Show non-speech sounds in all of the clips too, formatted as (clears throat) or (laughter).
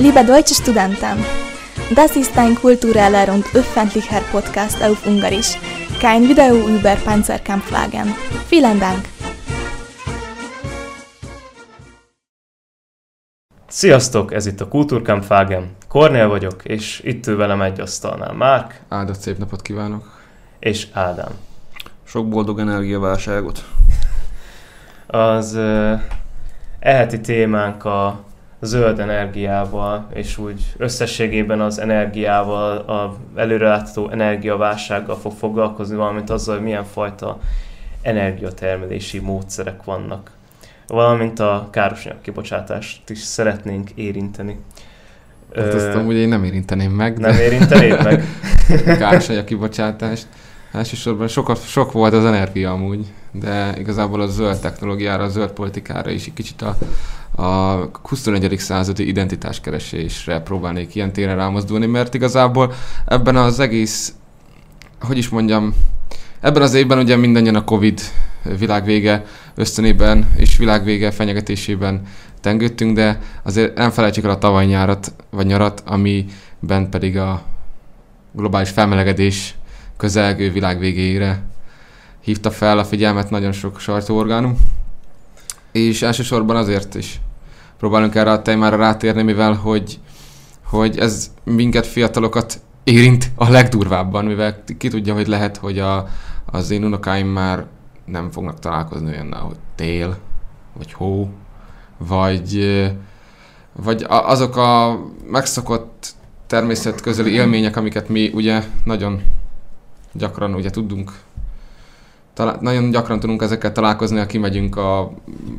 Liebe deutsche Studenten, das ist ein kultureller und öffentlicher Podcast auf Ungarisch, kein Video über Panzerkampfwagen. Vielen Dank! Sziasztok, ez itt a Kultúrkampfágen. Kornél vagyok, és itt ül velem egy asztalnál Márk. Áldott szép napot kívánok. És Ádám. Sok boldog energiaválságot. Az uh, eheti témánk a zöld energiával, és úgy összességében az energiával, a előrelátható energiaválsággal fog foglalkozni, valamint azzal, hogy milyen fajta energiatermelési módszerek vannak. Valamint a károsanyag kibocsátást is szeretnénk érinteni. Hát azt amúgy én nem érinteném meg. Nem érintenéd meg? (laughs) károsanyag kibocsátást. Elsősorban sok, sok volt az energia amúgy, de igazából a zöld technológiára, a zöld politikára is egy kicsit a, a 21. századi identitáskeresésre próbálnék ilyen téren rámozdulni, mert igazából ebben az egész, hogy is mondjam, ebben az évben ugye mindannyian a Covid világvége ösztönében és világvége fenyegetésében tengődtünk, de azért nem felejtsük el a tavaly nyárat, vagy nyarat, amiben pedig a globális felmelegedés közelgő világ végéire hívta fel a figyelmet nagyon sok sajtóorgánum. És elsősorban azért is próbálunk erre a témára rátérni, mivel hogy, hogy ez minket fiatalokat érint a legdurvábban, mivel ki tudja, hogy lehet, hogy a, az én unokáim már nem fognak találkozni olyannal, hogy tél, vagy hó, vagy, vagy azok a megszokott természet közeli élmények, amiket mi ugye nagyon gyakran ugye tudunk, talál, nagyon gyakran tudunk ezekkel találkozni, ha kimegyünk a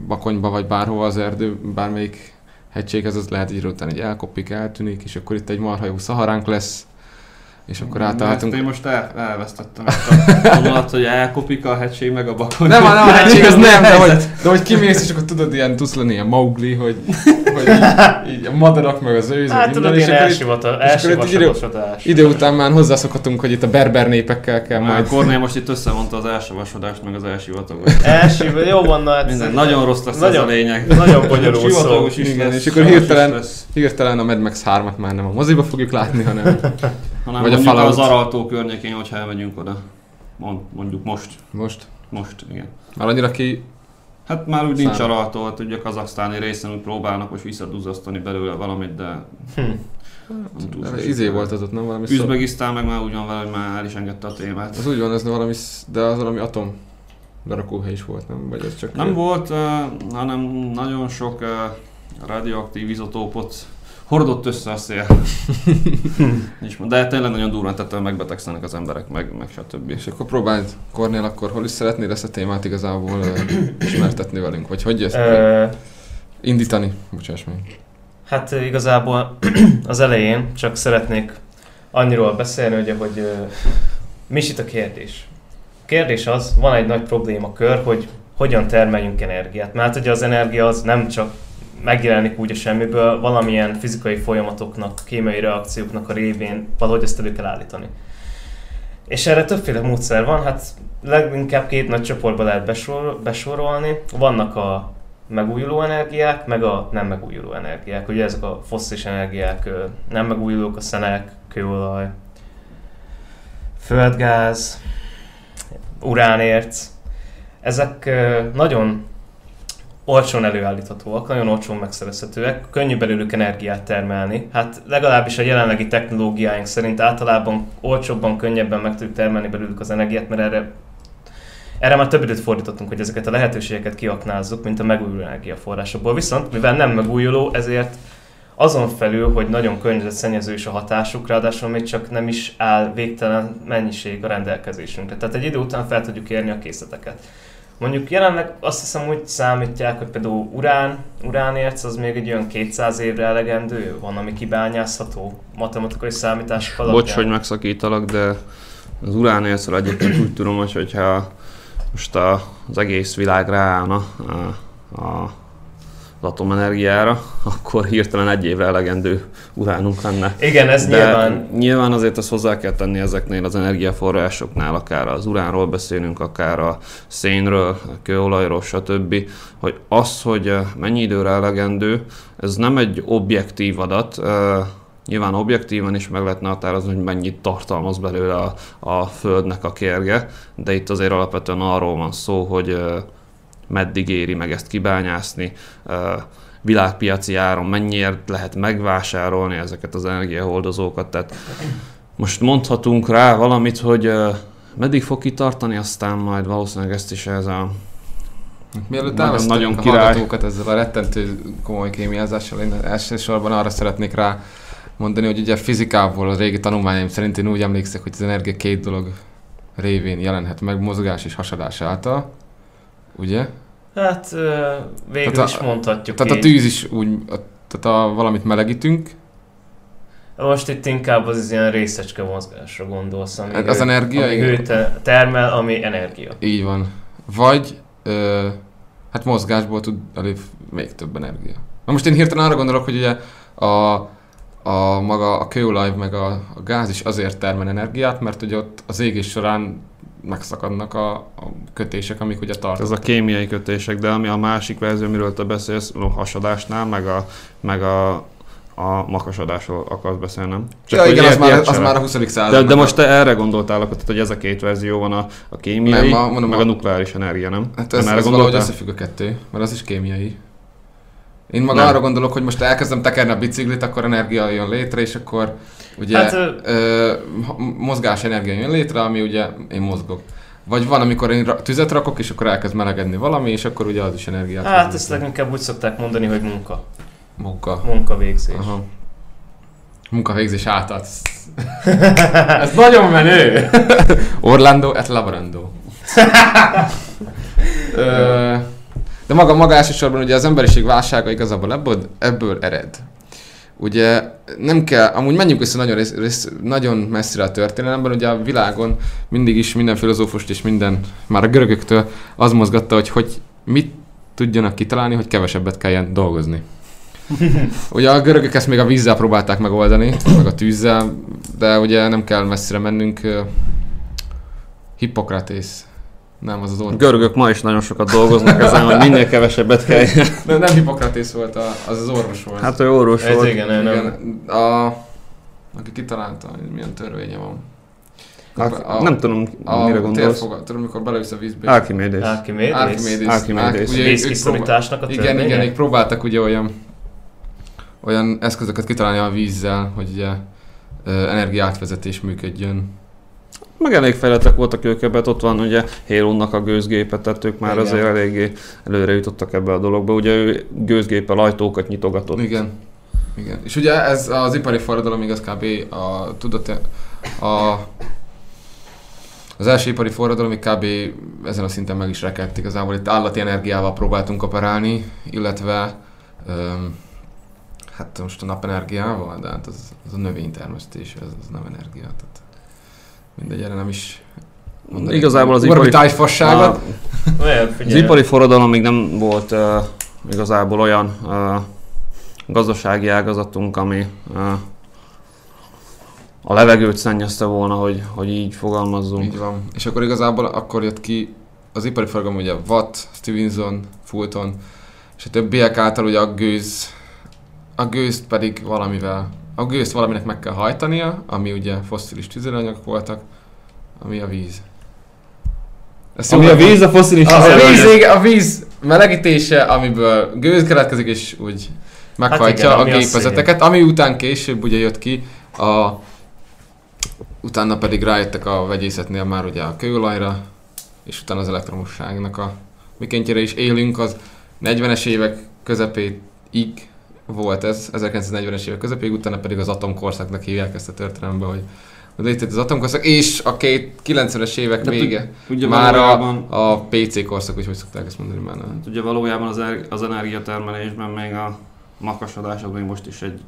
bakonyba, vagy bárhova az erdő, bármelyik hegységhez, az lehet egy után egy elkopik, eltűnik, és akkor itt egy marha jó szaharánk lesz, és akkor átálltunk. Én most el, elvesztettem ezt a (laughs) hogy elkopik a hegység meg a bakony. Nem, nem, a hegység az nem, de hogy, de hogy kimész, és akkor tudod, ilyen tudsz lenni ilyen Mowgli, hogy, hogy így, így, a madarak meg az őzök. Hát tudod, ilyen elsivasodás. Idő után már hozzászokhatunk, hogy itt a berber népekkel kell majd. Kornél most itt összemondta az elsavasodást, meg az elsivatagot. Elsiv, jó van, na, Minden, nagyon rossz lesz nagyon, ez a lényeg. Nagyon (laughs) bonyolult szó. Is igen, lesz, és akkor hirtelen, hirtelen a Mad Max 3-at már nem a moziba fogjuk látni, hanem hanem Vagy mondjuk a az Araltó környékén, hogyha elmegyünk oda. Mondjuk most. Most? Most, igen. Már annyira ki... Hát már úgy nincs Araltó, hát ugye a kazaksztáni részen úgy próbálnak most visszaduzasztani belőle valamit, de... Hm. De izé volt az ott, nem valami Üzbegisztán meg már úgy van vele, hogy már el is engedte a témát. Az úgy van, ez valami, de az valami atom lerakóhely is volt, nem? Vagy ez csak... Nem ő... volt, uh, hanem nagyon sok uh, radioaktív izotópot hordott össze a szél. (laughs) De tényleg nagyon durván, tehát megbetegszenek az emberek, meg, meg stb. És akkor próbáld, Kornél, akkor hol is szeretnéd ezt a témát igazából ismertetni velünk? Vagy hogy ezt indítani? Bocsáss meg. Hát igazából (clears throat) az elején csak szeretnék annyiról beszélni, ugye, hogy mi is itt a kérdés. A kérdés az, van egy nagy problémakör, hogy hogyan termeljünk energiát. Mert ugye az energia az nem csak megjelenik úgy a semmiből, valamilyen fizikai folyamatoknak, kémiai reakcióknak a révén valahogy ezt elő kell állítani. És erre többféle módszer van, hát leginkább két nagy csoportba lehet besor, besorolni. Vannak a megújuló energiák, meg a nem megújuló energiák. Ugye ezek a fosszilis energiák nem megújulók, a szenek, kőolaj, földgáz, uránérc. Ezek nagyon olcsón előállíthatóak, nagyon olcsón megszerezhetőek, könnyű belőlük energiát termelni. Hát legalábbis a jelenlegi technológiáink szerint általában olcsóbban, könnyebben meg tudjuk termelni belőlük az energiát, mert erre erre már több időt fordítottunk, hogy ezeket a lehetőségeket kiaknázzuk, mint a megújuló energiaforrásokból. Viszont, mivel nem megújuló, ezért azon felül, hogy nagyon környezetszennyező is a hatásuk, ráadásul még csak nem is áll végtelen mennyiség a rendelkezésünkre. Tehát egy idő után fel tudjuk érni a készleteket. Mondjuk jelenleg azt hiszem úgy számítják, hogy például urán, uránérc az még egy olyan 200 évre elegendő, van, ami kibányászható matematikai számítások alapján. Bocs, hogy megszakítalak, de az uránércről egyébként úgy tudom, hogy hogyha most az egész világ ráállna a, a az atomenergiára, akkor hirtelen egy évre elegendő uránunk lenne. Igen, ez De nyilván... nyilván azért azt hozzá kell tenni ezeknél az energiaforrásoknál, akár az uránról beszélünk, akár a szénről, a kőolajról, stb., hogy az, hogy eh, mennyi időre elegendő, ez nem egy objektív adat, eh, Nyilván objektívan is meg lehetne határozni, hogy mennyit tartalmaz belőle a, a Földnek a kérge, de itt azért alapvetően arról van szó, hogy eh, meddig éri meg ezt kibányászni, világpiaci áron mennyiért lehet megvásárolni ezeket az energiahordozókat. Tehát most mondhatunk rá valamit, hogy meddig fog kitartani, aztán majd valószínűleg ezt is ez a Mielőtt nagyon, nagyon a király. ezzel a rettentő komoly kémiázással, én elsősorban arra szeretnék rá mondani, hogy ugye fizikából a régi tanulmányaim szerint én úgy emlékszek, hogy az energia két dolog révén jelenhet meg, mozgás és hasadás által, ugye? Hát végül tehát is a, mondhatjuk Tehát így. a tűz is úgy, a, tehát a, valamit melegítünk. Most itt inkább az ilyen részecske mozgásra gondolsz, ami hát az ő, energia, ami ő termel, ami energia. Így van. Vagy ö, hát mozgásból tud elég még több energia. Na most én hirtelen arra gondolok, hogy ugye a, a maga a kőolaj meg a, a gáz is azért termel energiát, mert ugye ott az égés során megszakadnak a, a kötések, amik ugye tartanak. Ez a kémiai kötések, de ami a másik verzió, amiről te beszélsz, a hasadásnál, meg a, meg a, a makasodásról akarsz beszélni, nem? Csak ja, igen, az, már, az már a 20. század. De, de most te erre gondoltál, akkor, hogy ez a két verzió van, a, a kémiai, nem, a, mondom, meg a, a nukleáris energia, nem? Hát ez, nem ez valahogy összefügg a kettő, mert az is kémiai. Én maga nem. arra gondolok, hogy most elkezdem tekerni a biciklit, akkor energia jön létre, és akkor ugye hát, ö, mozgás energia jön létre, ami ugye én mozgok. Vagy van, amikor én tüzet rakok, és akkor elkezd melegedni valami, és akkor ugye az is energiát. Hát ezt leginkább úgy szokták mondani, hogy munka. Munka. Munkavégzés. Aha. Munkavégzés átadsz. (laughs) Ez nagyon menő! (laughs) Orlando et Laborando. De maga, maga elsősorban ugye az emberiség válsága igazából ebből, ebből ered. Ugye nem kell, amúgy menjünk vissza nagyon, rész, rész, nagyon messzire a történelemben, ugye a világon mindig is minden filozófust és minden, már a görögöktől az mozgatta, hogy, hogy mit tudjanak kitalálni, hogy kevesebbet kelljen dolgozni. (laughs) ugye a görögök ezt még a vízzel próbálták megoldani, meg a tűzzel, de ugye nem kell messzire mennünk. Hippokratész nem, az az orvos. Görögök ma is nagyon sokat dolgoznak ezen, hogy minél kevesebbet kell. (laughs) nem, nem Hippokratész volt, a, az az orvos volt. Hát ő orvos Ez volt. Igen, igen, nem. A, aki kitalálta, hogy milyen törvénye van. Hát, a, nem tudom, a mire gondolsz. Térfogat, tudom, mikor belevisz a vízbe. Archimedes. Archimedes. Archimedes. Archimedes. Vízkiszorításnak a Igen, igen, igen, próbáltak ugye olyan, olyan eszközöket kitalálni a vízzel, hogy ugye energiátvezetés működjön meg elég fejlettek voltak ők ebben, ott van ugye Hélónnak a gőzgépe, tehát ők már Igen. azért eléggé előre jutottak ebbe a dologba. Ugye ő gőzgéppel ajtókat nyitogatott. Igen. Igen. És ugye ez az ipari forradalom igaz kb. A, tudod, a, az első ipari forradalom kb. ezen a szinten meg is rekedt. Igazából itt állati energiával próbáltunk operálni, illetve um, hát most a napenergiával, de hát az, az a növénytermesztés, ez, az nem energia. Tehát mindegy, erre nem is mondani. Igazából az ipari... fasságot. az ipari forradalom még nem volt uh, igazából olyan uh, gazdasági ágazatunk, ami uh, a levegőt szennyezte volna, hogy, hogy így fogalmazzunk. Így van. És akkor igazából akkor jött ki az ipari forgalom, ugye Watt, Stevenson, Fulton, és a többiek által ugye a gőz, a gőzt pedig valamivel a gőzt valaminek meg kell hajtania, ami ugye fosszilis tüzelőanyagok voltak, ami a víz. Ezt ami a víz, a fosszilis a, a, víz, a víz melegítése, amiből gőz keletkezik, és úgy meghajtja hát igen, a gépezeteket, ami után később ugye jött ki, a, utána pedig rájöttek a vegyészetnél már ugye a kőolajra, és utána az elektromosságnak a mikéntjére is élünk, az 40-es évek közepéig volt ez 1940-es évek közepéig, utána pedig az atomkorszaknak hívják ezt a történelembe, hogy létezett az atomkorszak, és a két 90-es évek De vége. Ugye már valójában... a, a PC korszak, úgy hogy szokták ezt mondani már. Hát ugye valójában az, er, az energiatermelésben még a makasodás az még most is egy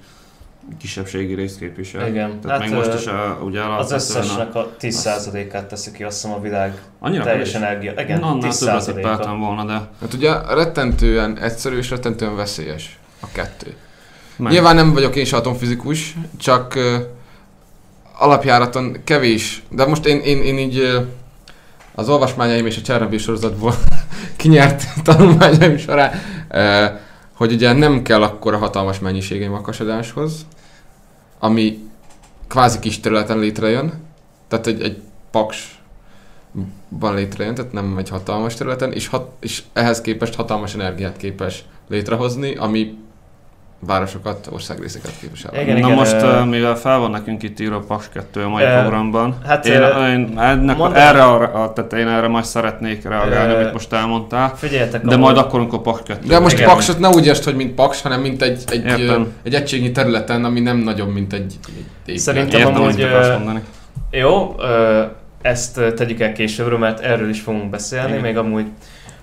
kisebbségi részt képvisel. Igen. Tehát Hát, még most is a, ugye Az összesnek a 10%-át teszi ki azt hiszem a világ Annyira teljes energia. Igen, Na, annál többet 10%-a. tippeltem volna, de Hát ugye rettentően egyszerű és rettentően veszélyes a kettő. meg. Nyilván nem vagyok én se atomfizikus, csak uh, alapjáraton kevés, de most én, én, én így uh, az olvasmányaim és a Csernobyl sorozatból (laughs) kinyert (laughs) tanulmányaim során, uh, hogy ugye nem kell akkora hatalmas mennyiségű makasadáshoz, ami kvázi kis területen létrejön, tehát egy, egy paksban létrejön, tehát nem egy hatalmas területen, és, hat, és ehhez képest hatalmas energiát képes létrehozni, ami városokat, országrészeket képvisel. Igen, Na igen, most, ö, mivel fel van nekünk itt írva a Paks 2 a mai Ö, programban, hát, én, ö, én ennek, mondd- erre, a, a, tehát én erre majd szeretnék reagálni, Ö, amit most elmondtál, Figyeljetek, de majd akkor, amikor Paks 2 De most Igen. paksot ne úgy értsd, hogy mint paks, hanem mint egy, egy, Értem. ö, egy egységnyi területen, ami nem nagyobb, mint egy, egy. Szerintem Értem, amúgy, ö, mondani. Jó, ö, ezt tegyük el későbbre, mert erről is fogunk beszélni, Igen. még amúgy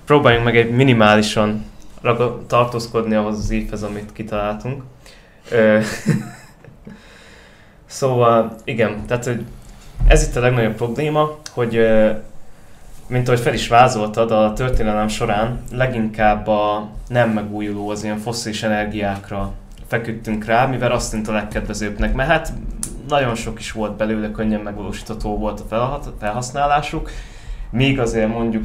próbáljunk meg egy minimálisan raga- tartózkodni ahhoz az évhez, amit kitaláltunk. (laughs) Szóval, igen, tehát hogy ez itt a legnagyobb probléma, hogy mint ahogy fel is vázoltad, a történelem során leginkább a nem megújuló, az ilyen fosszilis energiákra feküdtünk rá, mivel azt tűnt a legkedvezőbbnek, mert hát nagyon sok is volt belőle, könnyen megvalósítható volt a felha- felhasználásuk, míg azért mondjuk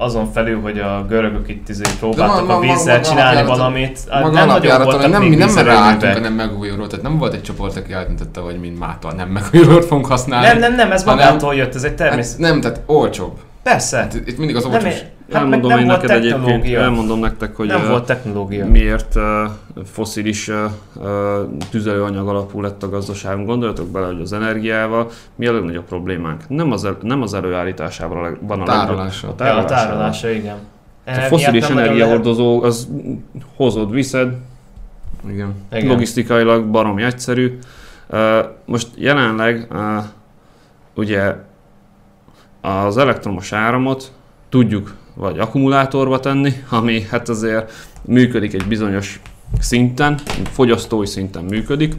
azon felül, hogy a görögök itt izé próbáltak ma- a vízzel maga csinálni valamit, hát Maga nem nagyon voltak nem, még nem ráálltunk a nem megújulóra, tehát nem volt egy csoport, aki eldöntötte, hogy mind mától nem megújulót fogunk használni. Nem, nem, nem, ez magától jött, ez egy természet. Hát nem, tehát olcsóbb. Persze, Hát itt mindig az nem, olcsós. hát meg elmondom nem én neked egyébként, elmondom nektek, hogy nem volt technológia. miért foszilis tüzelőanyag alapú lett a gazdaságunk. Gondoljatok bele, hogy az energiával mi a legnagyobb problémánk? Nem az, el, nem az előállításában a leg, van a Tárolása. legnagyobb- Ja, a tárolása, igen. A foszilis energiahordozó, az hozod, viszed, Igen. Igen. logisztikailag baromi egyszerű. Most jelenleg ugye az elektromos áramot tudjuk vagy akkumulátorba tenni, ami hát azért működik egy bizonyos szinten, fogyasztói szinten működik.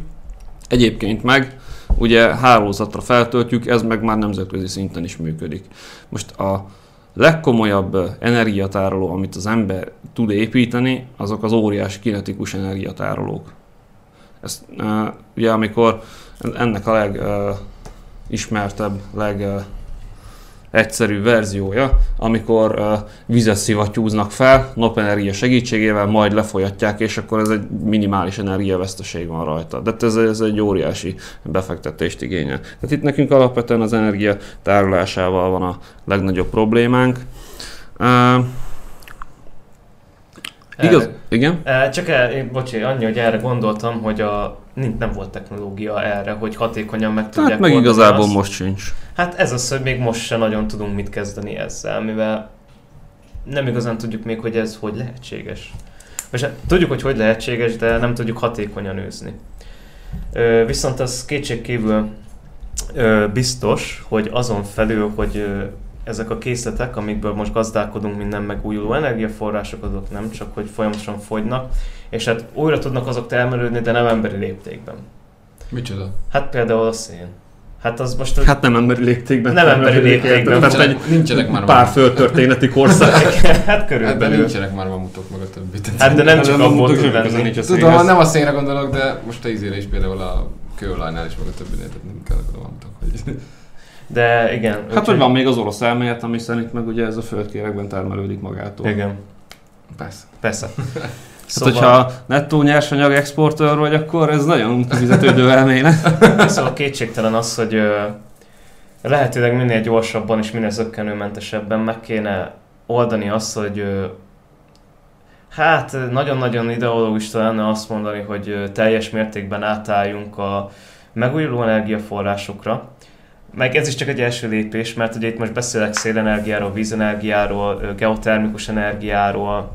Egyébként meg ugye hálózatra feltöltjük, ez meg már nemzetközi szinten is működik. Most a legkomolyabb energiatároló, amit az ember tud építeni, azok az óriás kinetikus energiatárolók. Ezt, uh, ugye amikor ennek a legismertebb, leg ö, egyszerű verziója, amikor uh, vizet szivattyúznak fel napenergia segítségével, majd lefolyatják, és akkor ez egy minimális energiaveszteség van rajta. De ez, ez egy óriási befektetést igényel. Tehát itt nekünk alapvetően az energia tárolásával van a legnagyobb problémánk. Uh, igaz? Igen? Csak el, bocsi, annyi, hogy erre gondoltam, hogy a, nem volt technológia erre, hogy hatékonyan meg tudják Hát meg igazából azt. most sincs. Hát ez az, hogy még most se nagyon tudunk mit kezdeni ezzel, mivel nem igazán tudjuk még, hogy ez hogy lehetséges. Most hát tudjuk, hogy hogy lehetséges, de nem tudjuk hatékonyan űzni. Ö, viszont az kétségkívül ö, biztos, hogy azon felül, hogy ö, ezek a készletek, amikből most gazdálkodunk minden megújuló energiaforrások, azok nem csak, hogy folyamatosan fogynak, és hát újra tudnak azok termelődni, de nem emberi léptékben. Micsoda? Hát például a szén. Hát az most... Hát nem emberi léptékben. Nem emberi léptékben. Tehát egy Nincsenek, már pár mamutok. földtörténeti korszak. (laughs) hát Hát de körülbelül. nincsenek már mamutok meg a többi. Tehát- Hát de nem csak mondok, tud semmi köze lenni. nincs a Tudom, nem a szénre gondolok, de most a izére is például a kőolajnál is meg a többinél, tehát nem kell oda mamutok, hogy... De igen. Hát, úgyhogy- hogy van még az orosz elmélet, ami szerint meg ugye ez a földkérekben termelődik magától. Igen, Persze. persze. Hát, Szóval, hogyha nettó nyersanyag exportőr vagy, akkor ez nagyon fizetődő elmélet. (laughs) szóval kétségtelen az, hogy lehetőleg minél gyorsabban és minél zöggenőmentesebben meg kéne oldani azt, hogy hát nagyon-nagyon ideológista lenne azt mondani, hogy teljes mértékben átálljunk a megújuló energiaforrásokra. Meg ez is csak egy első lépés, mert ugye itt most beszélek szélenergiáról, vízenergiáról, geotermikus energiáról,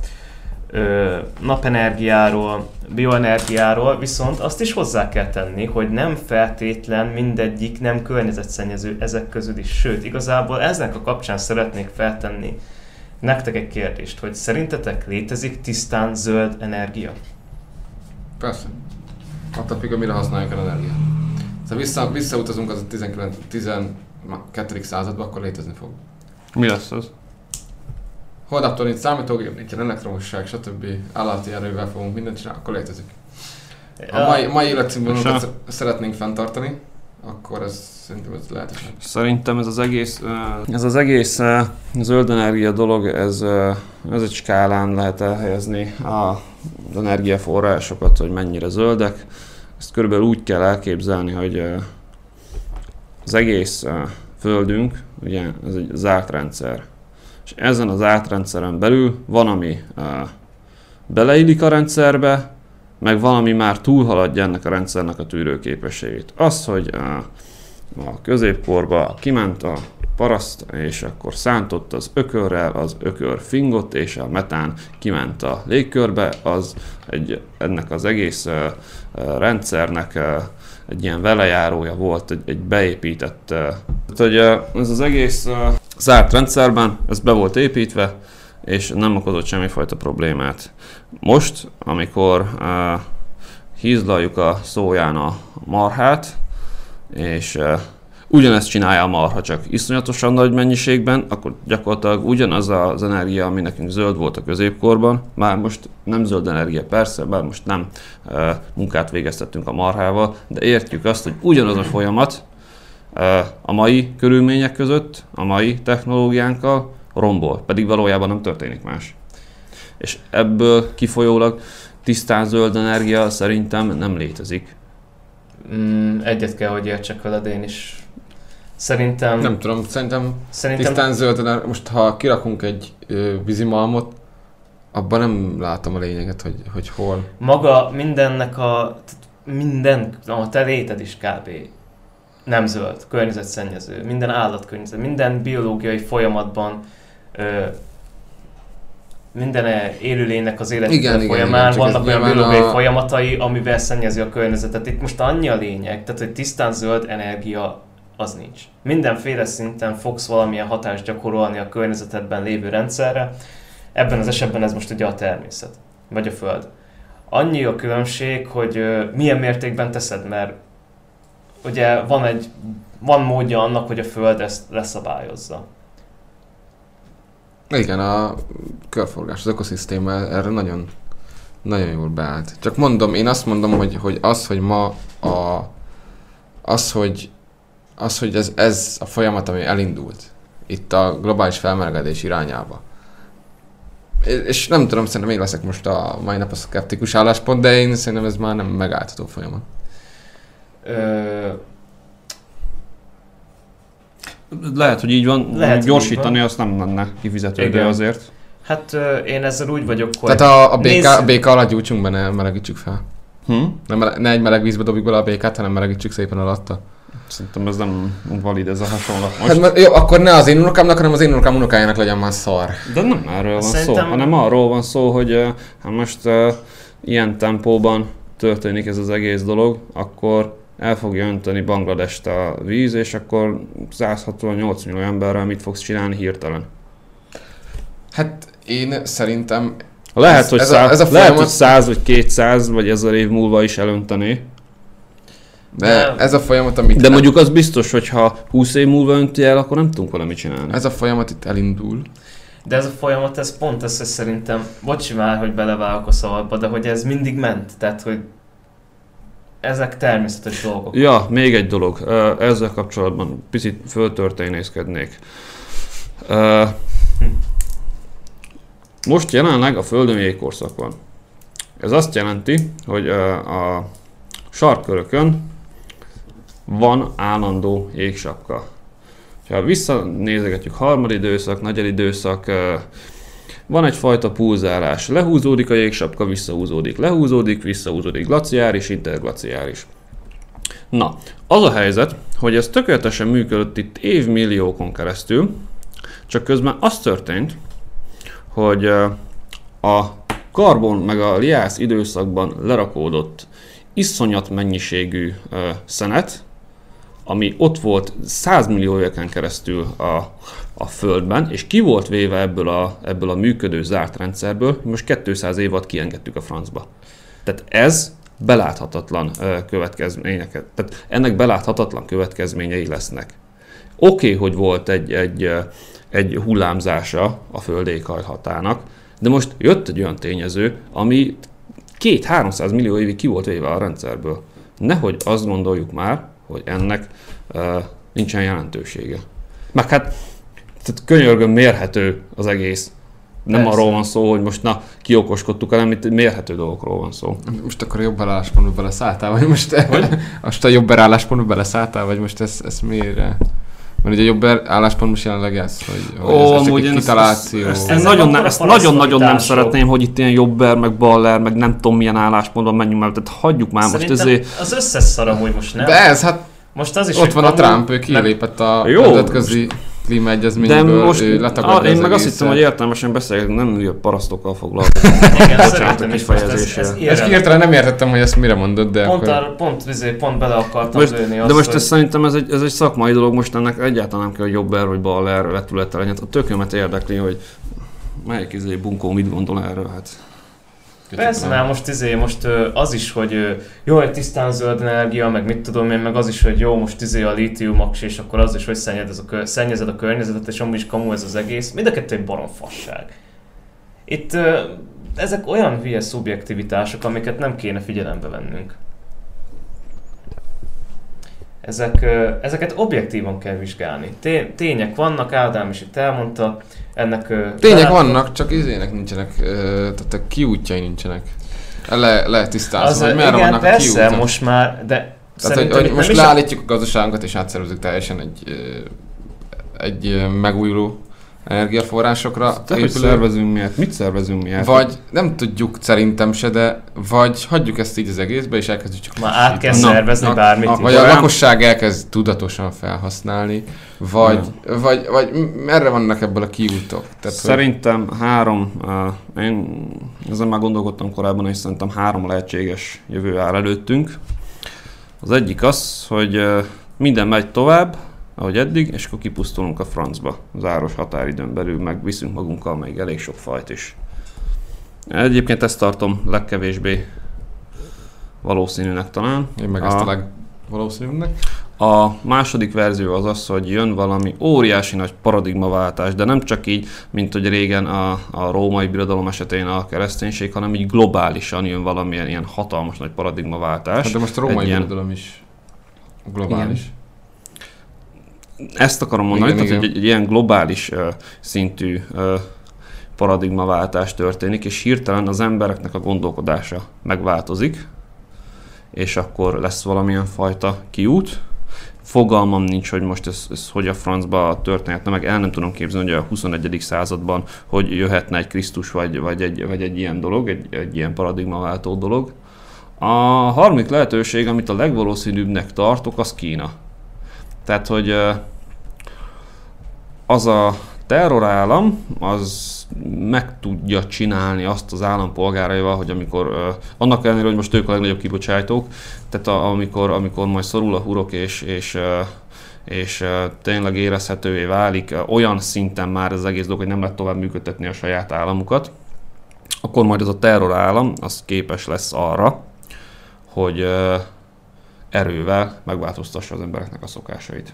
ö, napenergiáról, bioenergiáról, viszont azt is hozzá kell tenni, hogy nem feltétlen mindegyik nem környezetszennyező ezek közül is. Sőt, igazából eznek a kapcsán szeretnék feltenni nektek egy kérdést, hogy szerintetek létezik tisztán zöld energia? Persze. attól függ, mire használjuk el energiát. Szóval vissza, visszautazunk az a 19, 12. századba, akkor létezni fog. Mi lesz az? Holnaptól nincs számítógép, nincsen elektromosság, stb. állati erővel fogunk mindent csinálni, akkor létezik. A mai, mai életszínvonalatot szeretnénk fenntartani, akkor ez szerintem ez lehetetlen. Szerintem ez az egész, ez az egész zöld energia dolog, ez, ez egy skálán lehet elhelyezni az energiaforrásokat, hogy mennyire zöldek. Ezt körülbelül úgy kell elképzelni, hogy az egész földünk, ugye ez egy zárt rendszer. És ezen az zárt rendszeren belül van, ami beleillik a rendszerbe, meg valami már túlhaladja ennek a rendszernek a tűrőképességét. Az, hogy a, középkorba kiment a paraszt, és akkor szántott az ökörrel, az ökör fingott, és a metán kiment a légkörbe, az egy, ennek az egész rendszernek egy ilyen velejárója volt, egy, egy beépített, uh, tehát, hogy uh, ez az egész uh, zárt rendszerben, ez be volt építve, és nem okozott semmifajta problémát. Most, amikor hízlaljuk a szóján a marhát, és ugyanezt csinálja a marha, csak iszonyatosan nagy mennyiségben, akkor gyakorlatilag ugyanaz az energia, ami nekünk zöld volt a középkorban, már most nem zöld energia persze, bár most nem uh, munkát végeztettünk a marhával, de értjük azt, hogy ugyanaz a folyamat uh, a mai körülmények között, a mai technológiánkkal, rombol, pedig valójában nem történik más. És ebből kifolyólag tisztán zöld energia szerintem nem létezik. Mm, egyet kell, hogy értsek veled én is. Szerintem... Nem tudom, szerintem, szerintem... tisztán zöld energia, most ha kirakunk egy ö, vízimalmot, abban nem látom a lényeget, hogy, hogy hol. Maga mindennek a... Minden, a te léted is kb nem zöld, környezetszennyező, minden állatkörnyezet, minden biológiai folyamatban minden élőlénynek az élet folyamán igen, vannak olyan biológiai a... folyamatai, amivel szennyezi a környezetet. Itt most annyi a lényeg, tehát hogy tisztán zöld energia az nincs. Mindenféle szinten fogsz valamilyen hatást gyakorolni a környezetedben lévő rendszerre, ebben az esetben ez most ugye a természet, vagy a föld. Annyi a különbség, hogy milyen mértékben teszed, mert ugye van egy van módja annak, hogy a föld ezt leszabályozza. Igen, a körforgás, az ökoszisztéma erre nagyon, nagyon jól beállt. Csak mondom, én azt mondom, hogy, hogy az, hogy ma a, az, hogy, az, hogy ez, ez a folyamat, ami elindult itt a globális felmelegedés irányába, és nem tudom, szerintem én leszek most a mai nap a szkeptikus álláspont, de én szerintem ez már nem megálltató folyamat. Ö, lehet, hogy így van. Lehet, Gyorsítani így van. azt nem lenne kifizető, de azért. Hát én ezzel úgy vagyok, hogy... Tehát a, a, béka, nézz... a béka alatt gyújtsunk be, ne melegítsük fel. Hm? Ne, mele, ne egy meleg vízbe dobjuk bele a békát, hanem melegítsük szépen alatta. Szerintem ez nem valid ez a hasonlat. Most... Hát, jó, akkor ne az én unokámnak, hanem az én unokám unokájának legyen már szar. De nem erről van Szerintem... szó, hanem arról van szó, hogy ha most uh, ilyen tempóban történik ez az egész dolog, akkor el fogja önteni Bangladest a víz, és akkor 168 millió emberrel mit fogsz csinálni hirtelen? Hát én szerintem... Lehet, ez, hogy, ez, a, ez a lehet, hogy 100 vagy 200 vagy ezer év múlva is elönteni. De ez a folyamat, amit... De mondjuk az biztos, hogy ha 20 év múlva önti el, akkor nem tudunk valamit csinálni. Ez a folyamat itt elindul. De ez a folyamat, ez pont ez, hogy szerintem, bocsi már, hogy belevágok a szavadba, de hogy ez mindig ment. Tehát, hogy ezek természetes dolgok. Ja, még egy dolog. Ezzel kapcsolatban picit föltörténészkednék. Most jelenleg a Földön jégkorszak van. Ez azt jelenti, hogy a sarkkörökön van állandó jégsapka. Ha visszanézegetjük harmadik időszak, nagy időszak, van egyfajta pulzálás. Lehúzódik a jégsapka, visszahúzódik, lehúzódik, visszahúzódik, glaciáris, interglaciáris. Na, az a helyzet, hogy ez tökéletesen működött itt évmilliókon keresztül, csak közben az történt, hogy a karbon meg a liász időszakban lerakódott iszonyat mennyiségű szenet, ami ott volt 100 millió éveken keresztül a, a Földben, és ki volt véve ebből a, ebből a működő zárt rendszerből, most 200 év alatt kiengedtük a francba. Tehát ez beláthatatlan következményeket. Tehát ennek beláthatatlan következményei lesznek. Oké, okay, hogy volt egy, egy, egy hullámzása a föld éghajlatának, de most jött egy olyan tényező, ami két-háromszáz millió évig ki volt véve a rendszerből. Nehogy azt gondoljuk már, hogy ennek nincsen jelentősége. Meg hát tehát könyörgön mérhető az egész. Nem Persze. arról van szó, hogy most na, kiokoskodtuk, hanem itt mérhető dolgokról van szó. Most akkor a jobb álláspontba beleszálltál, vagy most, hogy? (laughs) most a jobb álláspontba beleszálltál, vagy most ez, ez miért? Mert ugye a jobb álláspont most jelenleg ez, hogy, hogy ez, ez én kitaláció. Ezt, ezt, ezt nagyon, a ezt nagyon-nagyon nem parasztfajtások. szeretném, hogy itt ilyen jobber, meg baller, meg nem tudom milyen álláspontban menjünk el. Tehát hagyjuk már most Szerintem ezért. az összes szar amúgy most nem. De ez, hát Most az is, ott hogy van a Trump, ő kilépett a nemzetközi klímaegyezményből, De most ő a, letagadja én az meg azt hittem, hogy értelmesen beszélek, nem hülye parasztokkal foglalkozom. Igen, szerintem is most ez, ez irrelevant. hirtelen nem értettem, hogy ezt mire mondod, de Pont, akkor... arra, pont, izé, pont bele akartam Most, lőni de azt, most hogy... ez szerintem ez egy, ez egy szakmai dolog, most ennek egyáltalán nem kell, hogy jobber vagy baller vetülete legyen. A tökömet érdekli, hogy melyik izé bunkó mit gondol erről, hát. Persze, már most izé, most az is, hogy jó, egy tisztán zöld energia, meg mit tudom én, meg az is, hogy jó, most izé a lítiumaks, és akkor az is, hogy szennyezed, ez a, szennyezed a környezetet, és amúgy is kamu ez az egész. Mind a kettő egy baromfasság. Itt ö, ezek olyan hülye szubjektivitások, amiket nem kéne figyelembe vennünk. Ezek, ezeket objektívan kell vizsgálni. Té- tények vannak, Ádám is itt elmondta, ennek... Tények belát- vannak, csak izének nincsenek, tehát a kiútjai nincsenek. Le, le tisztázni, Az, hogy merre igen, vannak a kiútak. most már, de Tehát, hogy, hogy most leállítjuk a gazdaságunkat és átszervezzük teljesen egy, egy megújuló energiaforrásokra Te, hogy szervezünk miért? Mit szervezünk miért? Vagy nem tudjuk szerintem se, de vagy hagyjuk ezt így az egészbe, és elkezdjük csak Már át kell Na, szervezni na, bármit a, is. Vagy a lakosság elkezd tudatosan felhasználni, vagy, vagy, vagy merre vannak ebből a kiútok? Tehát, hogy- Szerintem három, uh, én ezen már gondolkodtam korábban, és szerintem három lehetséges jövő áll előttünk. Az egyik az, hogy uh, minden megy tovább, ahogy eddig, és akkor kipusztulunk a francba. Záros határidőn belül meg viszünk magunkkal még elég sok fajt is. Egyébként ezt tartom legkevésbé valószínűnek talán. Én meg ezt a A- legvalószínűbbnek. A második verzió az az, hogy jön valami óriási nagy paradigmaváltás, de nem csak így, mint hogy régen a, a római birodalom esetén a kereszténység, hanem így globálisan jön valamilyen ilyen hatalmas nagy paradigmaváltás. Hát de most a római Egy ilyen- birodalom is globális. Ezt akarom mondani, Igen, tehát, igen. egy, egy ilyen globális uh, szintű uh, paradigmaváltás történik, és hirtelen az embereknek a gondolkodása megváltozik, és akkor lesz valamilyen fajta kiút. Fogalmam nincs, hogy most ez, ez hogy a francba történhetne, meg el nem tudom képzelni, hogy a 21. században hogy jöhetne egy Krisztus, vagy, vagy, egy, vagy egy ilyen dolog, egy, egy ilyen paradigmaváltó dolog. A harmadik lehetőség, amit a legvalószínűbbnek tartok, az Kína. Tehát, hogy az a terrorállam, az meg tudja csinálni azt az állampolgáraival, hogy amikor, annak ellenére, hogy most ők a legnagyobb kibocsátók, tehát amikor, amikor majd szorul a hurok és, és, és tényleg érezhetővé válik olyan szinten már az egész dolog, hogy nem lehet tovább működtetni a saját államukat, akkor majd ez a terrorállam az képes lesz arra, hogy erővel megváltoztassa az embereknek a szokásait.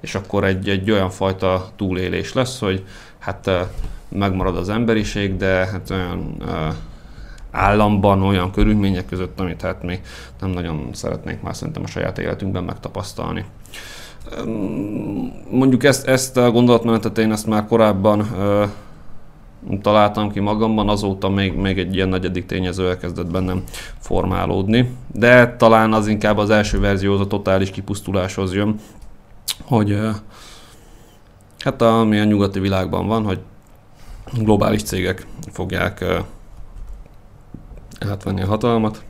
És akkor egy, egy olyan fajta túlélés lesz, hogy hát megmarad az emberiség, de hát olyan államban, olyan körülmények között, amit hát mi nem nagyon szeretnénk már szerintem a saját életünkben megtapasztalni. Mondjuk ezt, ezt a gondolatmenetet én ezt már korábban találtam ki magamban, azóta még, még egy ilyen negyedik tényező elkezdett bennem formálódni, de talán az inkább az első verzióhoz, a totális kipusztuláshoz jön, hogy hát ami a nyugati világban van, hogy globális cégek fogják átvenni a hatalmat,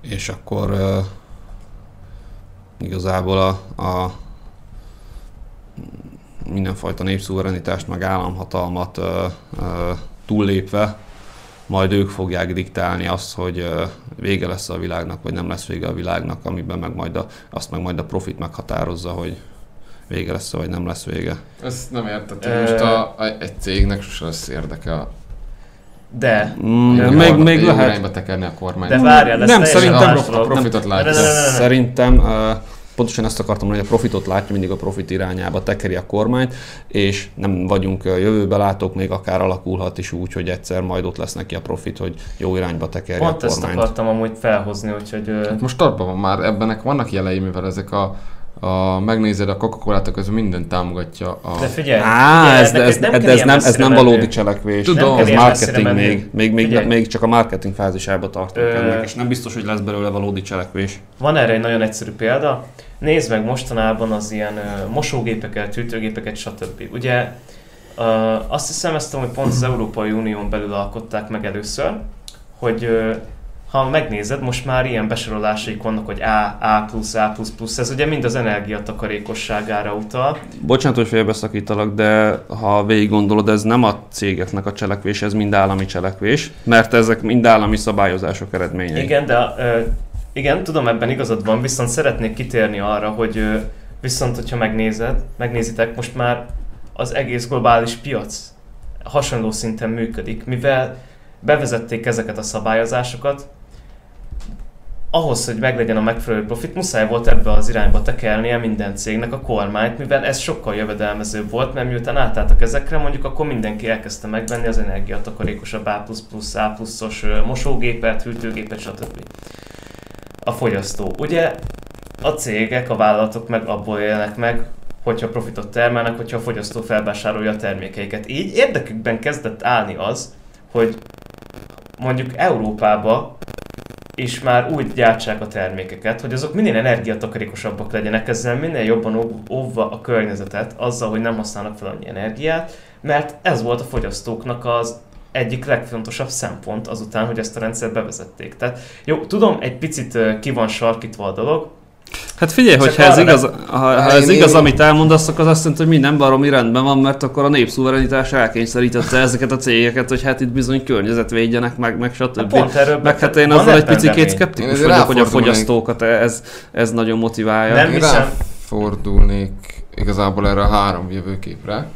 és akkor igazából a, a mindenfajta népszuverenitást, meg államhatalmat ö, ö, túllépve, majd ők fogják diktálni azt, hogy ö, vége lesz a világnak, vagy nem lesz vége a világnak, amiben meg majd a, azt meg majd a profit meghatározza, hogy vége lesz vagy nem lesz vége. Ezt nem értettem. Most a, a, egy cégnek sose lesz érdeke a De, Mm, még, még lehet. tekerni a kormányt. de várjál, ez Nem, szerintem a profitot látja. Szerintem uh, pontosan ezt akartam mondani, hogy a profitot látja, mindig a profit irányába tekeri a kormányt, és nem vagyunk jövőbe látók, még akár alakulhat is úgy, hogy egyszer majd ott lesz neki a profit, hogy jó irányba tekerje Pont a ezt kormányt. akartam amúgy felhozni, úgyhogy... Hát most tartban van már, ebbenek vannak jelei, mivel ezek a, a megnézed a Coca-Colát, közben minden támogatja a... De figyelj, Á, figyelj, ez, ez, nem ez, ez, nem, ez nem valódi cselekvés. Tudom, ez marketing még, még, még, Figyelj. még csak a marketing fázisába tartunk Ö- ennek, és nem biztos, hogy lesz belőle valódi cselekvés. Van erre egy nagyon egyszerű példa. Nézd meg mostanában az ilyen ö, mosógépeket, hűtőgépeket, stb. Ugye ö, azt hiszem, ezt hogy pont az Európai Unión belül alkották meg először, hogy ö, ha megnézed, most már ilyen besorolásaik vannak, hogy A, A+, A++, ez ugye mind az energiatakarékosságára utal. Bocsánat, hogy félbeszakítalak, de ha végig gondolod, ez nem a cégeknek a cselekvés, ez mind állami cselekvés, mert ezek mind állami szabályozások eredményei. Igen, de igen, tudom, ebben igazad van, viszont szeretnék kitérni arra, hogy viszont, hogyha megnézed, megnézitek, most már az egész globális piac hasonló szinten működik, mivel bevezették ezeket a szabályozásokat, ahhoz, hogy meglegyen a megfelelő profit, muszáj volt ebbe az irányba tekernie minden cégnek a kormányt, mivel ez sokkal jövedelmezőbb volt, mert miután átálltak ezekre, mondjuk akkor mindenki elkezdte megvenni az energiatakarékosabb A++, A+-os mosógépet, hűtőgépet, stb. A fogyasztó. Ugye a cégek, a vállalatok meg abból élnek meg, hogyha profitot termelnek, hogyha a fogyasztó felvásárolja a termékeiket. Így érdekükben kezdett állni az, hogy mondjuk Európába is már úgy gyártsák a termékeket, hogy azok minél energiatakarékosabbak legyenek, ezzel minél jobban óv- óvva a környezetet, azzal, hogy nem használnak fel annyi energiát, mert ez volt a fogyasztóknak az egyik legfontosabb szempont azután, hogy ezt a rendszert bevezették. Tehát jó, tudom, egy picit ki van sarkítva a dolog, Hát figyelj, hogy ha ez igaz, ha, ha Hát ez én- igaz, amit elmondasz, akkor az azt jelenti, hogy minden baromi rendben van, mert akkor a népszuverenitás elkényszerítette (laughs) ezeket a cégeket, hogy hát itt bizony környezetvédjenek meg, meg Hát stb. pont erről Meg hát én van azzal egy picit szkeptikus vagyok, hogy a fogyasztókat ez, ez nagyon motiválja. Nem Én hiszem. ráfordulnék igazából erre a három jövőképre.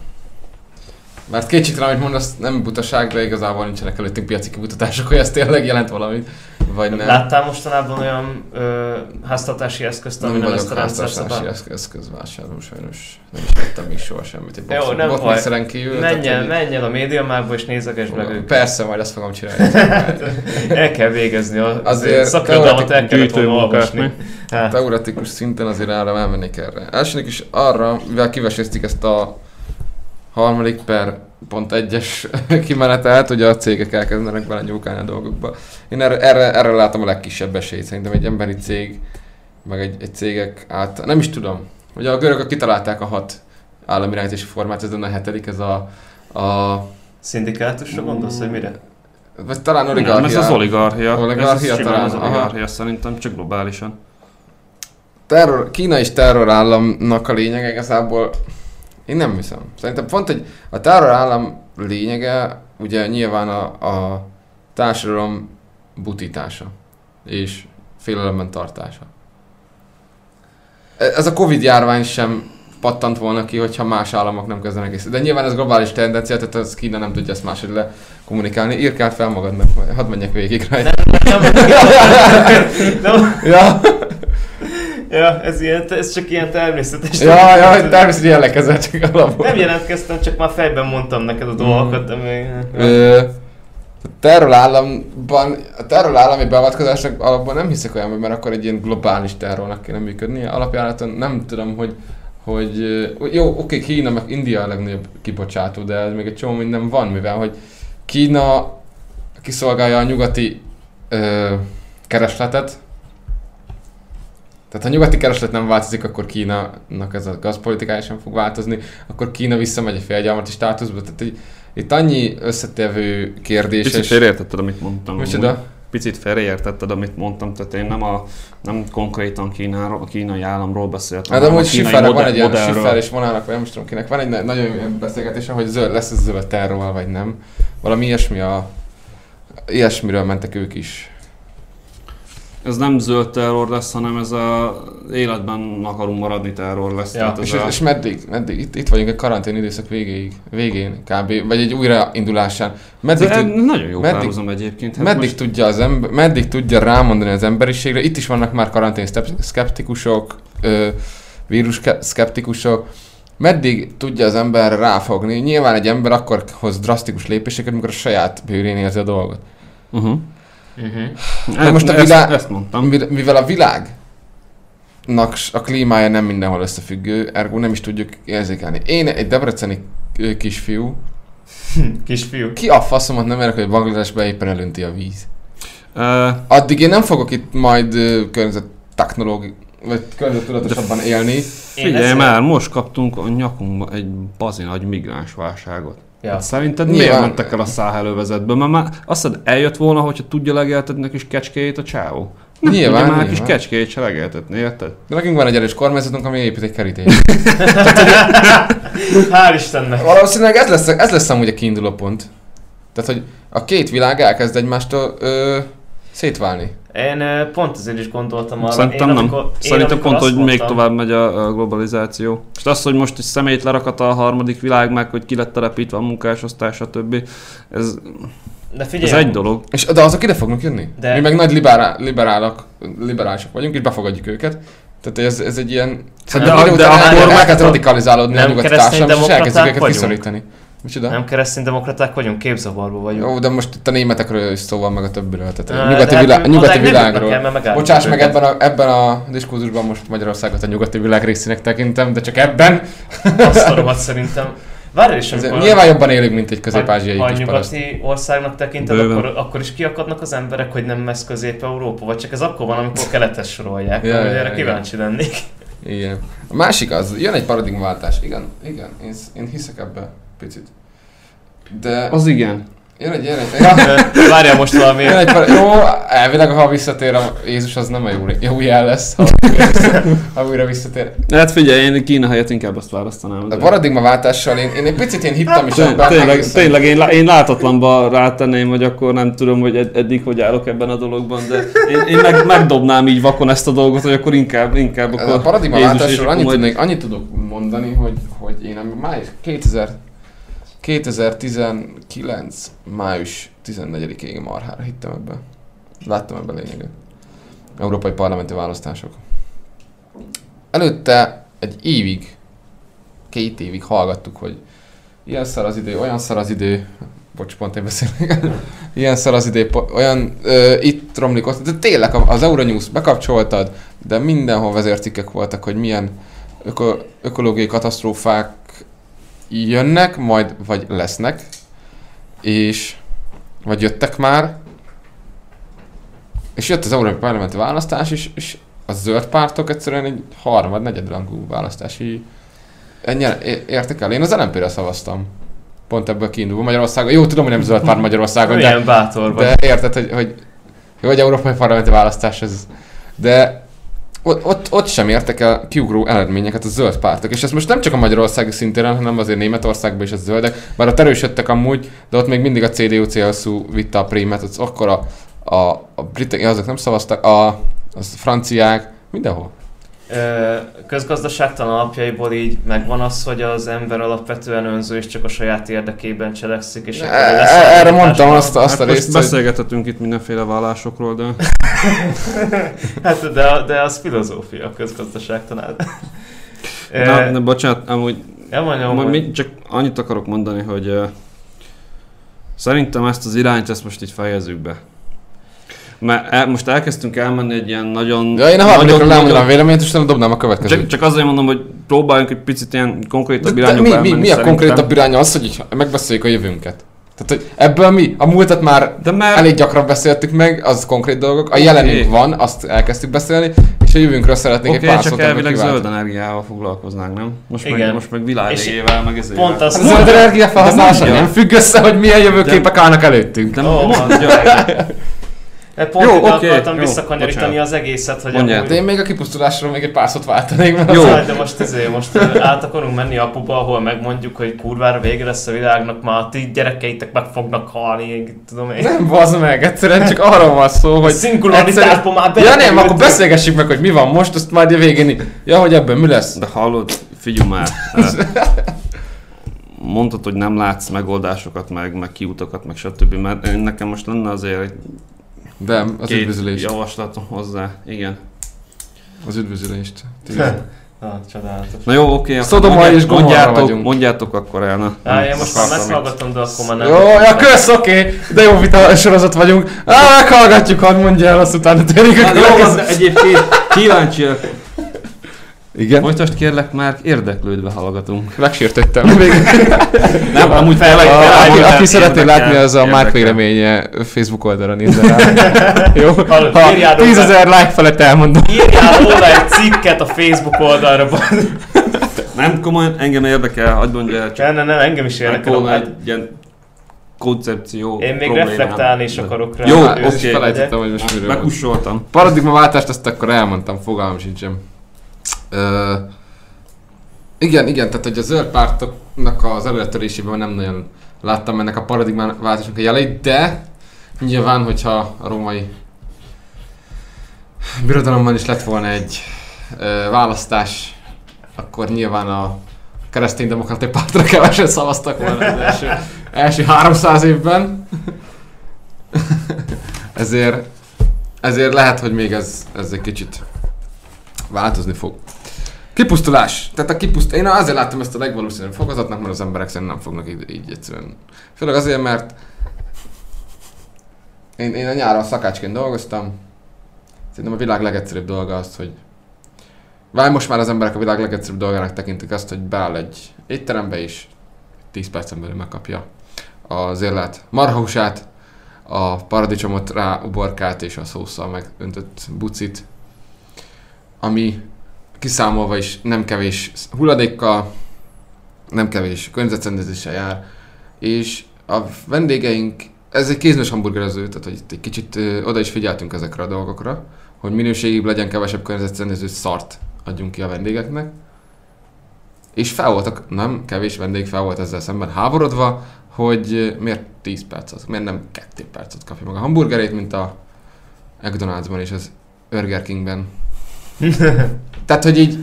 Mert kétségtelen, amit mondasz, nem butaság, de igazából nincsenek előttünk piaci kimutatások, hogy ez tényleg jelent valamit, vagy nem. Láttál mostanában olyan ö, háztartási eszközt, ami nem nem, ezt a rendszer szabály? eszköz- eszközvásárló, sajnos nem is vettem még soha semmit. Egy Jó, box, nem box baj. kívül. Menj el, hogy- menj el a médiamákba és nézegesd meg őket. Persze, majd azt fogom csinálni. (laughs) El kell végezni, a Azért szakirodalmat el kellett volna olvasni. Hát, Teoretikus szinten azért arra elmennék erre. Elsőnek is arra, mivel kivesézték ezt a harmadik per pont egyes (laughs) kimenetelt, hogy a cégek elkezdenek bele nyúlkálni a dolgokba. Én erre, erre, erre látom a legkisebb esélyt. Szerintem egy emberi cég, meg egy, egy cégek által, nem is tudom. Ugye a görögök kitalálták a hat államirányítási formát, ez a hetedik, ez a, a szindikátusra gondolsz, hogy mire? vagy talán Nem, oligarchia. ez az oligarchia. Oligarchia ez talán, az aha. oligarchia szerintem, csak globálisan. terror, Kína is terrorállamnak a lényege igazából én nem hiszem. Szerintem pont, hogy a terrorállam lényege ugye nyilván a, a társadalom butítása és félelemben tartása. E- Ez a Covid járvány sem pattant volna ki, hogyha más államok nem kezdenek észre. De nyilván ez globális tendencia, tehát az Kína nem tudja ezt máshogy le kommunikálni. Írkáld fel magadnak, hadd menjek végig rajta. Nem, nem, Ja, ja, ez, ilyen, ez csak ilyen természetes. ja, ja, természetesen jellekezett csak alapból. Nem jelentkeztem, csak már fejben mondtam neked a dolgokat, de még... Ö, a terrorállamban, a terrorállami beavatkozásnak alapban nem hiszek olyan, mert akkor egy ilyen globális terrornak kéne működnie. Alapjáraton nem tudom, hogy hogy jó, oké, Kína meg India a legnagyobb kibocsátó, de ez még egy csomó minden van, mivel hogy Kína kiszolgálja a nyugati ö, keresletet, tehát ha a nyugati kereslet nem változik, akkor Kínának ez a gazpolitikája sem fog változni, akkor Kína visszamegy a félgyarmati státuszba. Tehát így, itt annyi összetevő kérdés. Picit és- félreértetted, amit mondtam. Micsoda? Picit félreértetted, amit mondtam, tehát én nem, a, nem konkrétan Kínáról, a kínai államról beszéltem. Hát amúgy Schiffernek van egy ilyen. Schiffer és vonának, vagy nem is tudom kinek, van egy na- nagyon jó beszélgetése, hogy zöld, lesz ez zöld terror, vagy nem. Valami ilyesmi a... Ilyesmiről mentek ők is. Ez nem zöld terror lesz, hanem ez a életben akarunk maradni terror lesz. Ja, Tehát ez És, a... és meddig, meddig? Itt, itt vagyunk a karantén időszak végéig, végén kb. Vagy egy újraindulásán. Meddig, De tud, nagyon jó meddig- párhuzam egyébként. Hát meddig most- tudja az ember, meddig tudja rámondani az emberiségre? Itt is vannak már karantén szkeptikusok, ö, vírus ke- szkeptikusok. Meddig tudja az ember ráfogni? Nyilván egy ember akkor hoz drasztikus lépéseket, amikor a saját bőrén érzi a dolgot. Uh-huh. Uh-huh. De most a világ- Ezt, ezt mondtam. Mivel a világnak s- a klímája nem mindenhol összefüggő, ergo nem is tudjuk érzékelni. Én egy debreceni kisfiú, Kisfiú. ki a faszomat nem érek, hogy Bangladesbe éppen elönti a víz. Uh, Addig én nem fogok itt majd környezet technológi vagy környezettudatosabban élni. figyelj már, most kaptunk a nyakunkba egy bazi nagy migráns válságot. Ja. Hát szerinted Nyilván- miért mentek el a száhelővezetbe? Mert már azt mondod, eljött volna, hogyha tudja legeltetni a kis kecskéjét a csávó. Nyilván, Ugye már a kis nyilván. kecskéjét se legeltetni, érted? De nekünk van egy erős kormányzatunk, ami épít egy kerítést. (laughs) Hál' Istennek. Valószínűleg ez lesz, ez lesz amúgy a kiinduló pont. Tehát, hogy a két világ elkezd egymástól ö, szétválni. Én pont ezért is gondoltam arra. Szerintem én, nem. amikor, én, Szerintem pont, hogy még mondtam- tovább megy a, a globalizáció. És az, hogy most egy szemét lerakat a harmadik világ meg, hogy ki lett telepítve a munkásosztás, stb. Ez, De figyelj, ez egy dolog. És de azok ide fognak jönni. De- De... Mi meg nagy liberál, liberálok, liberálisok vagyunk, és befogadjuk őket. Tehát ez, ez egy ilyen... Szerintem de- idő de után akkor meg- elkezd radikalizálódni a nem nyugati keresztény társadalom, és elkezdjük őket vagyunk? visszorítani. Micsoda? nem kereszténydemokraták vagyunk, képzavarba vagyunk. Jó, de most itt a németekről is szó van, meg a többiről. Tehát a nyugati, de vilá- hát a nyugati világról. Bocsáss meg, ebben a, ebben a diskurzusban most Magyarországot a nyugati világ részének tekintem, de csak ebben. Azt a rohadt szerintem. Várj is, Ez, amikor... nyilván jobban élünk, mint egy közép-ázsiai ha paraszt. nyugati országnak tekinted, Bőven. akkor, akkor is kiakadnak az emberek, hogy nem mesz Közép-Európa, vagy csak ez akkor van, amikor keletet sorolják. Ja, Ja, erre ja, kíváncsi lennék. Igen. A másik az, jön egy paradigmaváltás. Igen, igen, én, én hiszek ebbe picit. De Az igen. jön egy, jön egy, (laughs) Várjál most valami. jön egy par- jó, elvileg ha visszatér a Jézus, az nem a jó, jó jel lesz, ha, ha újra visszatér. Hát figyelj, én Kína helyett inkább azt választanám. A paradigmaváltással én, én egy picit én hittem is Té- ebben. Tényleg, egészen- tényleg én, én látatlanba rátenném, hogy akkor nem tudom, hogy ed- eddig hogy állok ebben a dologban, de én, én meg, megdobnám így vakon ezt a dolgot, hogy akkor inkább, inkább akkor A paradigmaváltásról annyit, majd- tudnék, annyit tudok mondani, hogy, hogy én május 2000, 2019. május 14-ig marhára hittem ebbe. Láttam ebben lényeget. Európai parlamenti választások. Előtte egy évig, két évig hallgattuk, hogy ilyen szar az idő, olyan szar az idő, bocs, pont én beszélek, (laughs) ilyen szar az idő, olyan, ö, itt romlik ott, de tényleg az Euronews bekapcsoltad, de mindenhol vezércikkek voltak, hogy milyen öko, ökológiai katasztrófák jönnek, majd vagy lesznek, és vagy jöttek már, és jött az Európai Parlamenti választás, és, és a zöld pártok egyszerűen egy harmad, negyedrangú választási ennyire értek el. Én az LNP-re szavaztam. Pont ebből kiindulva Magyarországon. Jó, tudom, hogy nem zöld párt Magyarországon, de, bátor vagy. de érted, hogy, hogy jó, hogy európai parlamenti választás ez. De ott, ott, ott sem értek el kiugró eredményeket a zöld pártok. És ez most nem csak a magyarországi szintéren, hanem azért Németországban is a zöldek. Bár ott erősödtek amúgy, de ott még mindig a CDU-CSU vitte a prémet, ott akkor a, a, a britek, azok nem szavaztak, a, a franciák, mindenhol. Közgazdaságtan alapjaiból így megvan az, hogy az ember alapvetően önző és csak a saját érdekében cselekszik, és akkor E- lesz e- Erre mondtam azt, azt hát a részt, beszélgethetünk itt mindenféle vállásokról, de (laughs) Hát de, de az filozófia a közgazdaságtanál. Na, de bocsánat, amúgy Ja, mondjam, Majd hogy- csak annyit akarok mondani, hogy uh, szerintem ezt az irányt, ezt most így fejezzük be. Mert el, most elkezdtünk elmenni egy ilyen nagyon... Ja, én a harmadikra nagyon- lemondanám a véleményt, és nem dobnám a következőt. csak, csak azért mondom, hogy próbáljunk egy picit ilyen De, konkrétabb de irányba mi, mi, elmenni mi a szerintem. konkrétabb irány az, hogy megbeszéljük a jövőnket? Tehát, hogy ebből mi? A múltat már De mert... elég gyakran beszéltük meg, az konkrét dolgok. A jelenünk van, azt elkezdtük beszélni, és a jövőnkről szeretnék Oké, egy pár csak elvileg zöld energiával foglalkoznánk, nem? Most Igen. meg, most meg világégével, meg ezért. Pont azt Hát a zöld energia felhasználása nem függ össze, hogy milyen jövőképek állnak előttünk. De Ó, mondja, Pont Jó, oké, akartam jó, visszakanyarítani bocsánat. az egészet, hogy Mondjál. amúgy... De én még a kipusztulásról még egy pár szót váltanék, mert Jó. az- de most izé, most át akarunk menni apuba, ahol megmondjuk, hogy kurvára vége lesz a világnak, már a ti gyerekeitek meg fognak halni, tudom én. Nem bazd meg, egyszerűen csak arról van szó, hogy... (laughs) Szinkronitásban már Ja nem, akkor beszélgessük meg, hogy mi van most, azt majd a végén Ja, hogy ebben mi lesz? De hallod, figyelj már. (laughs) Mondtad, hogy nem látsz megoldásokat, meg, meg kiutakat, meg stb. Mert nekem most lenne azért De, az két üdvözülést. javaslatom hozzá. Igen. Az üdvözülést. Ah, csodálatos. Na jó, oké. Szodoma és mondjátok, vagyunk. mondjátok akkor el. Na, Á, én most már meghallgatom, de akkor már nem. Jó, ja, kösz, oké, de jó vita sorozat vagyunk. Á, meghallgatjuk, hadd mondja el, azt utána térjünk a Hát jó, de egyébként kíváncsiak. Igen. Most most kérlek már érdeklődve hallgatunk. (laughs) Megsértettem. (laughs) Nem, amúgy fel, a, aki, aki szeretné látni, az a Márk véleménye Facebook oldalra nézze rá. (laughs) Jó? Ha írjál 10 róla. ezer like felett elmondom. Írjál róla egy cikket a Facebook oldalra. Nem, komolyan, engem érdekel, hagyd mondja Nem, nem, nem, engem is érdekel. Hát, egy ilyen koncepció Én még problémám. reflektálni is akarok rá. Jó, oké. felejtettem, hogy most miről van. Mekussoltam. Paradigmaváltást azt akkor elmondtam, fogalmam sincsen. Ö, igen, igen, tehát hogy a zöld pártoknak az előretörésében nem nagyon láttam ennek a paradigmaváltásnak a jeleit, de nyilván, hogyha a római birodalomban is lett volna egy ö, választás, akkor nyilván a kereszténydemokratai pártra kevesen szavaztak volna az első, első 300 évben. ezért, ezért lehet, hogy még ez, ez egy kicsit változni fog. Kipusztulás. Tehát a kipuszt... Én azért láttam ezt a legvalószínűbb fokozatnak, mert az emberek szerintem nem fognak így, így egyszerűen. Főleg azért, mert én, én a nyáron szakácsként dolgoztam. Szerintem a világ legegyszerűbb dolga az, hogy Vár most már az emberek a világ legegyszerűbb dolgának tekintik azt, hogy beáll egy étterembe is 10 percen belül megkapja az érlelt marhahúsát, a paradicsomot rá uborkát és a szószal megöntött bucit, ami kiszámolva is nem kevés hulladékkal, nem kevés környezetszennyezéssel jár, és a vendégeink, ez egy kézműs hamburgerező, tehát hogy itt egy kicsit ö, oda is figyeltünk ezekre a dolgokra, hogy minőségibb legyen, kevesebb környezetszennyező szart adjunk ki a vendégeknek. És fel voltak, nem kevés vendég fel volt ezzel szemben háborodva, hogy miért 10 percet, miért nem 2 percet kapja meg a hamburgerét, mint a McDonald'sban és az Burger Kingben. Tehát, hogy így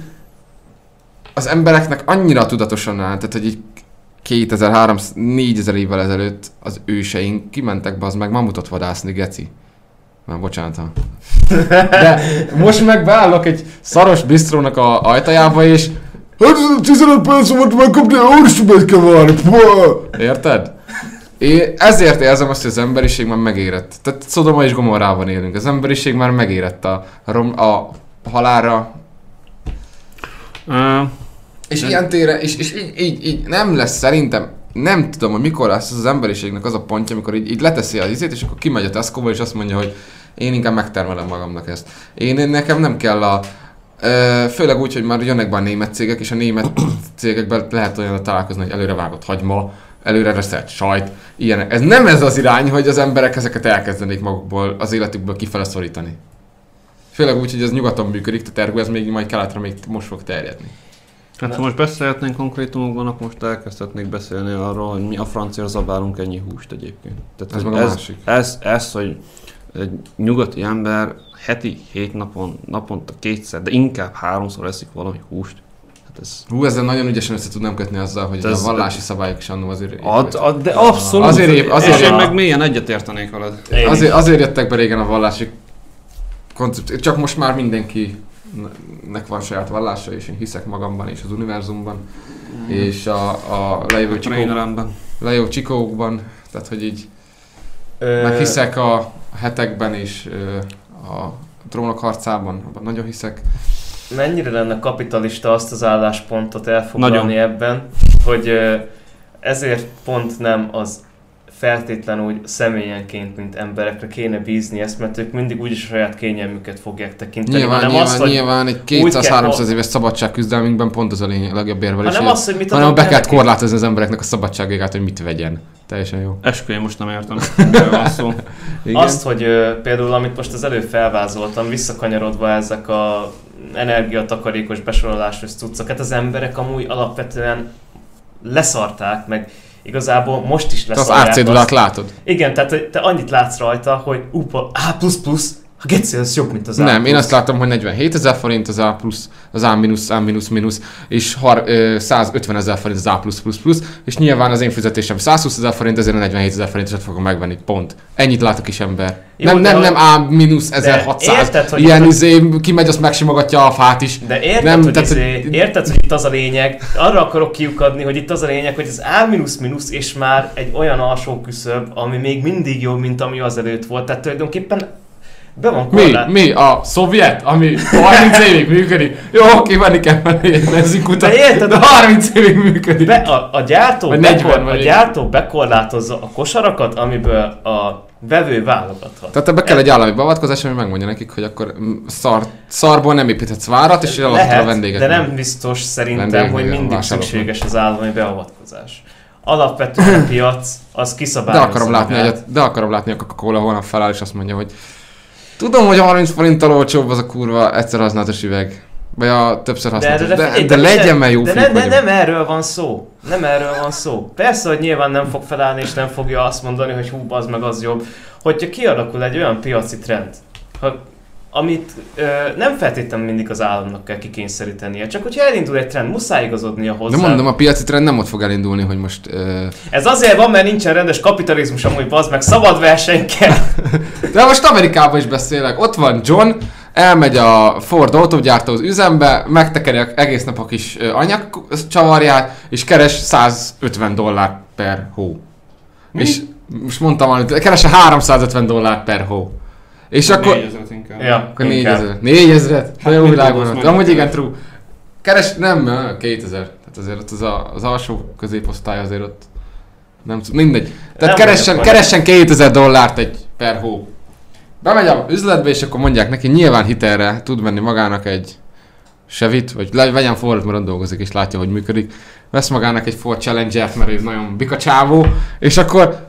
az embereknek annyira tudatosan áll, tehát, hogy így 2003-4000 évvel ezelőtt az őseink kimentek be az meg mamutot vadászni, geci. Már bocsánat. De most meg beállok egy szaros bistrónak a ajtajába, és Hát 15 perc volt megkapni, kell várni. Pua! Érted? Én ezért érzem azt, hogy az emberiség már megérett. Tehát Szodoma és Gomorrában élünk. Az emberiség már megérett a, rom, a halálra. Uh, És De- ilyen tére, és, és így, így, így, nem lesz szerintem, nem tudom, hogy mikor lesz az, az emberiségnek az a pontja, amikor így, így leteszi az izét, és akkor kimegy a tesco és azt mondja, hogy én inkább megtermelem magamnak ezt. Én, én nekem nem kell a, főleg úgy, hogy már jönnek be a német cégek, és a német (coughs) cégekben lehet olyan találkozni, hogy előrevágott hagyma, előre reszelt sajt, ilyenek. Ez nem ez az irány, hogy az emberek ezeket elkezdenék magukból, az életükből kifele szorítani. Főleg úgy, hogy ez nyugaton működik, tehát ergo ez még majd keletre még most fog terjedni. hát ha most beszélhetnénk konkrétumokban, akkor most elkezdhetnék beszélni arról, hogy mi a francia zabálunk ennyi húst egyébként. Tehát Ez meg a ez, másik. Ez, ez, hogy egy nyugati ember heti hét napon, naponta kétszer, de inkább háromszor eszik valami húst. Hát ez... Hú, ezzel nagyon ügyesen össze tudnám kötni azzal, hogy Ez- a vallási szabályok is annó azért... Ad, ad, de abszolút. Azért épp- azért és én meg mélyen egyetértenék veled. Azért, azért jöttek be régen a vallási koncept, csak most már mindenki nek van saját vallása, és én hiszek magamban és az univerzumban, és a, a lejövő, A csikók, tréneremben. lejövő csikókban, tehát hogy így Ö, meg hiszek a hetekben és ö, a trónok harcában, abban nagyon hiszek. mennyire lenne kapitalista azt az álláspontot elfoglalni Nagyon. ebben, hogy ezért pont nem az feltétlenül úgy személyenként, mint emberekre kéne bízni ezt, mert ők mindig úgyis a saját kényelmüket fogják tekinteni, Nyilván, hanem nyilván, azt, hogy, nyilván egy úgy kell 200-300 éves szabadságküzdelmünkben pont az a lényeg, legjobb érvelés, hanem azt, hogy mit hanem be neki. korlátozni az embereknek a szabadságát, hogy mit vegyen. Teljesen jó. Eskü, én most nem értem, (laughs) van szó. Igen. Azt, hogy ö, például, amit most az előbb felvázoltam, visszakanyarodva ezek a energiatakarékos besorolásos cuccokat, az emberek amúgy alapvetően leszarták, meg igazából most is Te az árcédulát látod? Igen, tehát te annyit látsz rajta, hogy upa, A++, a geci, az jobb, mint az A+. Nem, én azt látom, hogy 47 ezer forint az A plusz, az A mínusz, A mínusz mínusz, és har, ö, 150 ezer forint az A plusz plusz plusz, és nyilván az én fizetésem 120 ezer forint, ezért a 47 ezer forintot fogom megvenni, pont. Ennyit lát a kis ember. Jó, nem, nem, nem A mínusz 1600, érted, hogy- ilyen izé, kimegy, azt megsimogatja a fát is. De érted, Nem, hogy tehát, izé, érted, hogy itt az a lényeg, arra akarok kiukadni, hogy itt az a lényeg, hogy az A mínusz mínusz és már egy olyan alsó küszöb, ami még mindig jobb, mint ami az előtt volt. Tehát tulajdonképpen be van Mi? korlát. Mi? A szovjet, ami 30 évig működik? Jó, oké, venni kell egy benzinkutat, De érted? de 30 évig működik. Be, a, a, gyártó Vagy 40 bekor, a gyártó bekorlátozza a kosarakat, amiből a vevő válogathat. Tehát ebbe kell egy állami beavatkozás, ami megmondja nekik, hogy akkor szar, szarból nem építhetsz várat, és eladhatod a Lehet, vendégeknek. de nem biztos szerintem, Vendégek, hogy mindig szükséges az állami beavatkozás. Alapvetően a piac az De kiszabályozza akarom, látni, magát. a, de akarom látni, a Coca-Cola holnap feláll, és azt mondja, hogy tudom, hogy 30 forinttal olcsóbb az a kurva egyszer használatos üveg. Vagy a többször használatos. De, de, figyelj, de, legyen, mert jó de nem, vagyunk. nem erről van szó. Nem erről van szó. Persze, hogy nyilván nem fog felállni, és nem fogja azt mondani, hogy hú, az meg az jobb. Hogyha kialakul egy olyan piaci trend, ha, amit ö, nem feltétlenül mindig az államnak kell kikényszerítenie, csak hogyha elindul egy trend, muszáj igazodnia hozzá. De mondom, a piaci trend nem ott fog elindulni, hogy most... Uh... Ez azért van, mert nincsen rendes kapitalizmus, amúgy bazd meg, szabad verseny kell. (laughs) De most Amerikában is beszélek. Ott van John, elmegy a Ford autógyártóhoz üzembe, megtekeri egész nap a kis ö, anyag csavarját, és keres 150 dollár per hó. Mi? És most mondtam valamit, keres 350 dollár per hó. És akkor... 4000 inkább. ja, Akkor inkább. 4000. 4000? Hát jó világon? Amúgy igen, true. Keres, nem, ö, 2000. Tehát azért ott az, a, az alsó középosztály azért ott nem tudom, mindegy. Tehát Nem keressen, keressen 2000 dollárt egy per hó. Bemegy a üzletbe, és akkor mondják neki, nyilván hitelre tud venni magának egy Chevy-t, vagy le, vegyen Fordot, mert ott dolgozik, és látja, hogy működik. Vesz magának egy Ford Challenger-t, mert ő nagyon bika csávó, és akkor...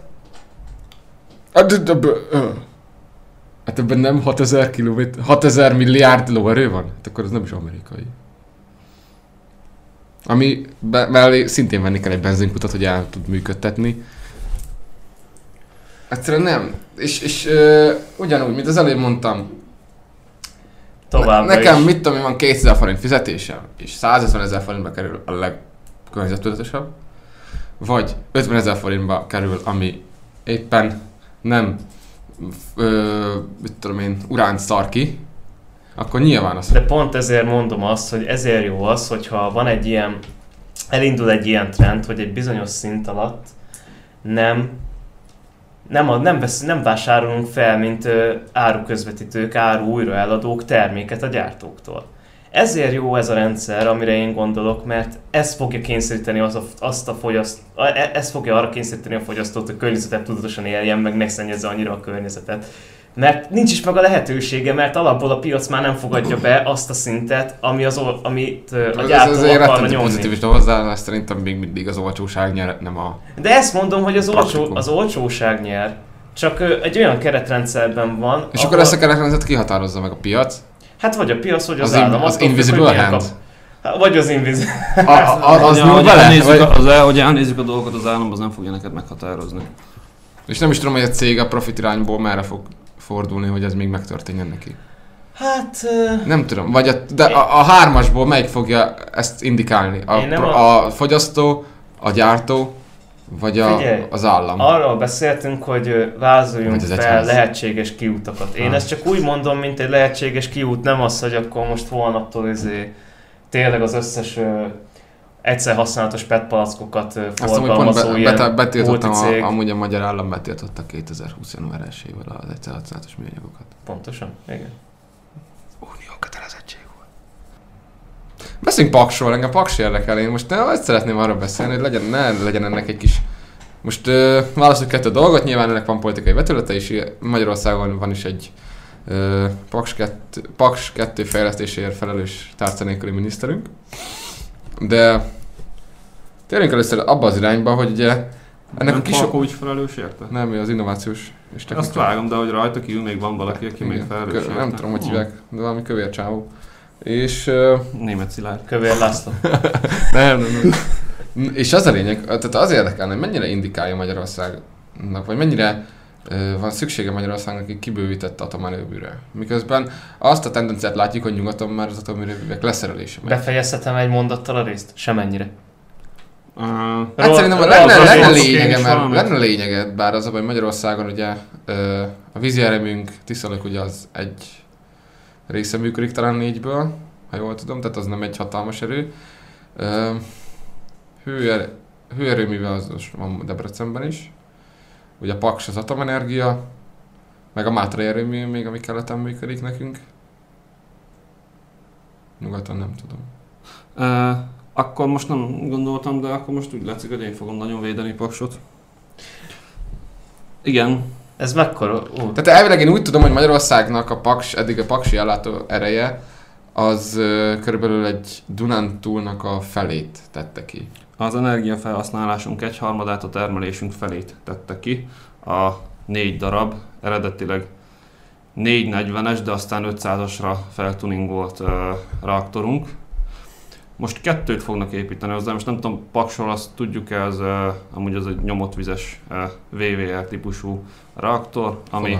Hát ebben nem 6000 kilométer, 6000 milliárd lóerő van? Hát akkor az nem is amerikai. Ami be, mellé szintén venni kell egy benzinkutat, hogy el tud működtetni. Egyszerűen nem. És, és ö, ugyanúgy, mint az előbb mondtam, Továbbra nekem is. mit tudom, van 2000 forint fizetésem, és 150 ezer forintba kerül a legkörnyezettudatosebb, vagy 50 ezer forintba kerül, ami éppen nem ö, mit tudom én, uránt szar akkor nyilván az De pont ezért mondom azt, hogy ezért jó az, hogyha van egy ilyen, elindul egy ilyen trend, hogy egy bizonyos szint alatt nem nem, a, nem, vesz, nem vásárolunk fel, mint ö, áruközvetítők, áru újraeladók terméket a gyártóktól. Ezért jó ez a rendszer, amire én gondolok, mert ez fogja kényszeríteni az a, azt a fogyaszt, e- ez fogja arra kényszeríteni a fogyasztót, hogy környezetet tudatosan éljen, meg ne szennyezze annyira a környezetet. Mert nincs is meg a lehetősége, mert alapból a piac már nem fogadja be azt a szintet, ami az, amit a gyártó ez egy akarna nyomni. pozitív is hozzáállás, szerintem még mindig az olcsóság nyer, nem a... De ezt mondom, hogy az, olcsó, Praktikum. az olcsóság nyer. Csak egy olyan keretrendszerben van, És akkor ezt a keretrendszert kihatározza meg a piac. Hát vagy a piac, vagy az, Az, az in, állam. az függ, Invisible Hand. kap- Vagy az Invisible. A, a, az nyúl bele? elnézzük, Vagy, a- az, hogy elnézzük a dolgokat, az állam az nem fogja neked meghatározni. és nem is tudom, hogy a cég a profit irányból merre fog fordulni, hogy ez még megtörténjen neki. Hát... Nem tudom, vagy a, de a, a hármasból melyik fogja ezt indikálni? A, Én nem pro- a- a fogyasztó, a gyártó, vagy a, Figyelj, az állam? Arról beszéltünk, hogy vázoljunk fel egyház. lehetséges kiutakat. Én Ah. ezt csak úgy mondom, mint egy lehetséges kiút, nem az, hogy akkor most holnaptól izé, tényleg az összes ö, egyszer használatos PET palackokat forgalmazó be, ilyen betiltottam, a, amúgy a magyar állam betiltotta 2020. január 1-ével az egyszer használatos műanyagokat. Pontosan, igen. Unió kötelezettség. Beszéljünk Paksról, engem Paks érdekel. Én most nem azt szeretném arról beszélni, hogy legyen, ne legyen ennek egy kis... Most ö, válaszoljuk kettő dolgot, nyilván ennek van politikai vetülete, és Magyarországon van is egy ö, Paks, 2, Paks 2 fejlesztéséért felelős tárca nélküli miniszterünk. De térjünk először abba az irányba, hogy ugye Ennek nem a kis... Palkovics felelős érte? Nem, ő az innovációs és Azt technikai. vágom, de hogy rajta kívül még van valaki, aki még Igen, felelős kö- érte. Nem tudom, hogy hívják, de valami kövér csávó. És... Német Szilárd. Kövér László. (laughs) nem, nem, nem. És az a lényeg, tehát az érdekelne, hogy mennyire indikálja Magyarországnak, vagy mennyire van szüksége Magyarországnak egy kibővített atomerőműre. Miközben azt a tendenciát látjuk, hogy nyugaton már az atomerőművek leszerelése megy. Befejezhetem egy mondattal a részt? Semennyire. Uh, Hát szerintem lenne, lenne lényege, mert lenne lényege, bár az a baj Magyarországon ugye a vízi erőműnk Tiszalök ugye az egy része működik talán négyből, ha jól tudom, tehát az nem egy hatalmas erő. Hőer, hőerőművel az most van Debrecenben is. Ugye a Paks az atomenergia, meg a Mátra erőmű még, ami keleten működik nekünk. Nyugaton nem tudom. uh, akkor most nem gondoltam, de akkor most úgy látszik, hogy én fogom nagyon védeni Paksot. Igen, Ez mekkora? Ó, Tehát elvileg én úgy tudom, hogy Magyarországnak a paks, eddig a paksi ellátó ereje az ö, körülbelül egy Dunántúlnak a felét tette ki. az energiafelhasználásunk egyharmadát, a termelésünk felét tette ki. A négy darab, eredetileg 440-es, de aztán 500-asra feltuningolt uh, reaktorunk. Most kettőt fognak építeni hozzá, most nem tudom, Paksol azt tudjuk-e, az, uh, amúgy az egy nyomott vizes uh, VVR típusú reaktor, ami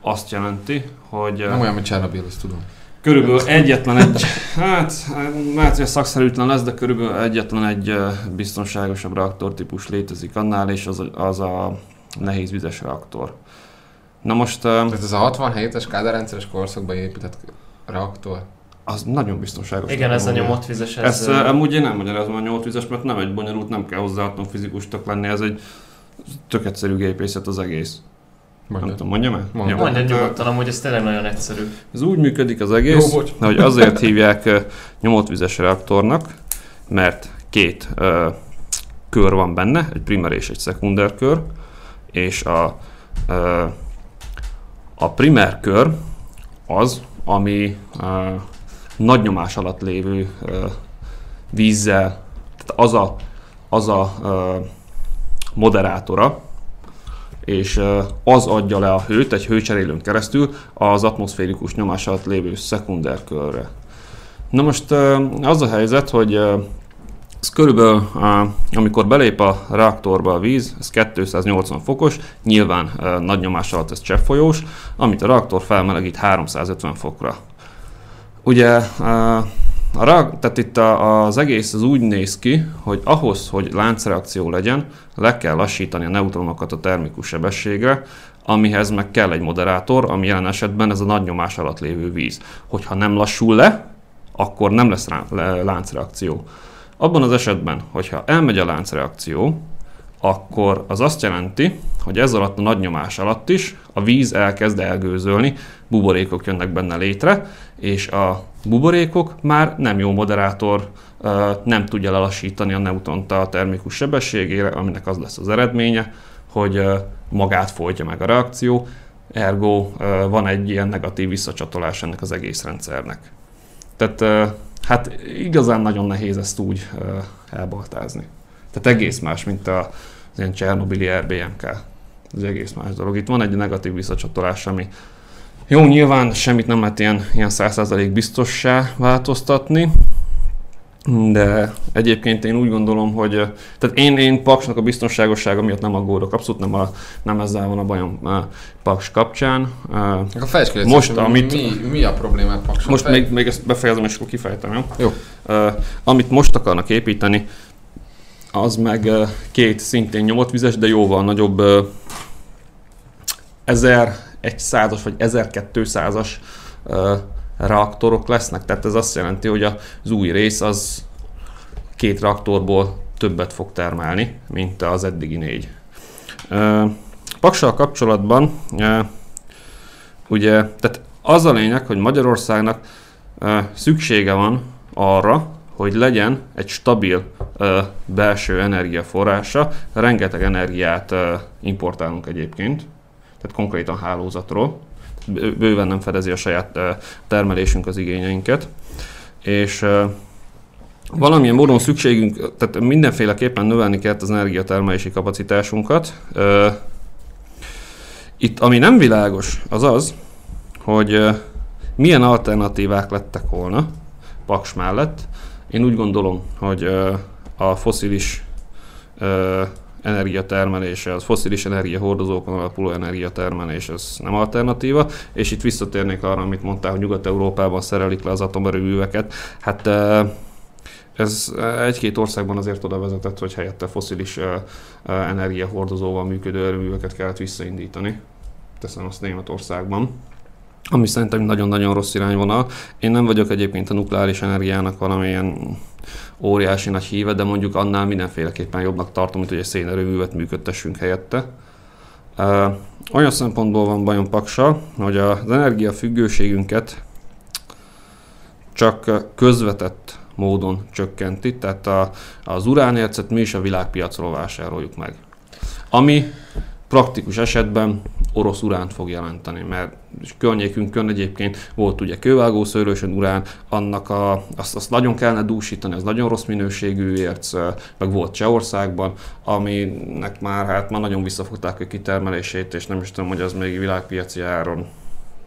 azt jelenti, hogy uh, Nem olyan, mint Csernobyl, azt tudom. Körülbelül egyetlen egy, hát lehet, hogy szakszerűtlen lesz, de körülbelül egyetlen egy biztonságosabb reaktortípus létezik annál, és az, a- az a nehéz vizes reaktor. Na most Tehát ez a 67-es kádárrendszeres korszakban épített reaktor. Az nagyon biztonságos. igen, ez a nyomott vizes. Ez, Ezt ö, amúgy én nem magyarázom a nyolc vizes, mert nem egy bonyolult, nem kell hozzá atomfizikustak lenni, ez egy tök egyszerű gépészet az egész. Nem Mondjad. tudom, mondjam el? Mondjad. Jó. Mondja nyugodtan, amúgy ez tényleg nagyon egyszerű. Ez úgy működik az egész, Jó, bocs. hogy azért hívják ö, nyomotvizes reaktornak, mert két ö, kör van benne, egy primer és egy szekunder kör, és a, ö, a primer kör az, ami nagy nyomás alatt lévő vízzel, tehát az a, az a moderátora, és az adja le a hőt egy hőcserélőn keresztül az atmoszférikus nyomás alatt lévő szekunder körre. Na most az a helyzet, hogy ez körülbelül, amikor belép a reaktorba a víz, ez 280 fokos, nyilván nagy nyomás alatt ez cseppfolyós, amit a reaktor felmelegít 350 fokra. Ugye a reak- tehát itt a, az egész az úgy néz ki, hogy ahhoz, hogy láncreakció legyen, le kell lassítani a neutronokat a termikus sebességre, amihez meg kell egy moderátor, ami jelen esetben ez a nagy nyomás alatt lévő víz. Hogyha nem lassul le, akkor nem lesz rá- le- láncreakció. Abban az esetben, hogyha elmegy a láncreakció, akkor az azt jelenti, hogy ez alatt a nagy nyomás alatt is a víz elkezd elgőzölni, buborékok jönnek benne létre, és a buborékok már nem jó moderátor, nem tudja lelassítani a neutront a termikus sebességére, aminek az lesz az eredménye, hogy magát folytja meg a reakció, ergo van egy ilyen negatív visszacsatolás ennek az egész rendszernek. Tehát hát igazán nagyon nehéz ezt úgy elbaltázni. Tehát egész más, mint a, az ilyen Csernobili RBMK. Ez egész más dolog. Itt van egy negatív visszacsatolás, ami jó, nyilván semmit nem lehet ilyen, ilyen 100% biztossá változtatni, de egyébként én úgy gondolom, hogy tehát én, én Paksnak a biztonságossága miatt nem aggódok, abszolút nem, a, nem ezzel van a bajom Paks kapcsán. Ki, Most, amit- mi, mi, a problémát Pakson? Most még, még ezt befejezem, és akkor kifejtem, jó? Jó. Uh, amit most akarnak építeni, az meg két szintén nyomott vizes, de jóval nagyobb uh, 1100-as vagy 1200-as uh, reaktorok lesznek. Tehát ez azt jelenti, hogy az új rész az két reaktorból többet fog termelni, mint az eddigi négy. Paksal kapcsolatban ugye, tehát az a lényeg, hogy Magyarországnak szüksége van arra, hogy legyen egy stabil ö, belső energiaforrása. Rengeteg energiát ö, importálunk egyébként, tehát konkrétan hálózatról. Bő- Bőven nem fedezi a saját ö, termelésünk az igényeinket. És ö, valamilyen módon szükségünk, tehát mindenféleképpen növelni kell az energiatermelési kapacitásunkat. Itt ami nem világos, az az, hogy milyen alternatívák lettek volna Paks mellett. Én úgy gondolom, hogy a foszilis energiatermelése, az foszilis energiahordozókon alapuló energiatermelés, ez nem alternatíva, és itt visszatérnék arra, amit mondtál, hogy Nyugat-Európában szerelik le az atomerőműveket. Hát ez egy-két országban azért oda vezetett, hogy helyette foszilis energiahordozóval működő erőműveket kellett visszaindítani. Teszem azt Németországban ami szerintem nagyon-nagyon rossz irányvonal. Én nem vagyok egyébként a nukleáris energiának valamilyen óriási nagy híve, de mondjuk annál mindenféleképpen jobbnak tartom, mint hogy egy szénerőművet működtessünk helyette. Olyan szempontból van bajom Paksa, hogy az energiafüggőségünket csak közvetett módon csökkenti, tehát a, az uránércet mi is a világpiacról vásároljuk meg. Ami praktikus esetben orosz uránt fog jelenteni, mert környékünkön egyébként volt ugye kővágószőrösön urán, annak a, azt, azt nagyon kellene dúsítani, az nagyon rossz minőségű érc, meg volt Csehországban, aminek már hát már nagyon visszafogták a kitermelését, és nem is tudom, hogy az még világpiaci áron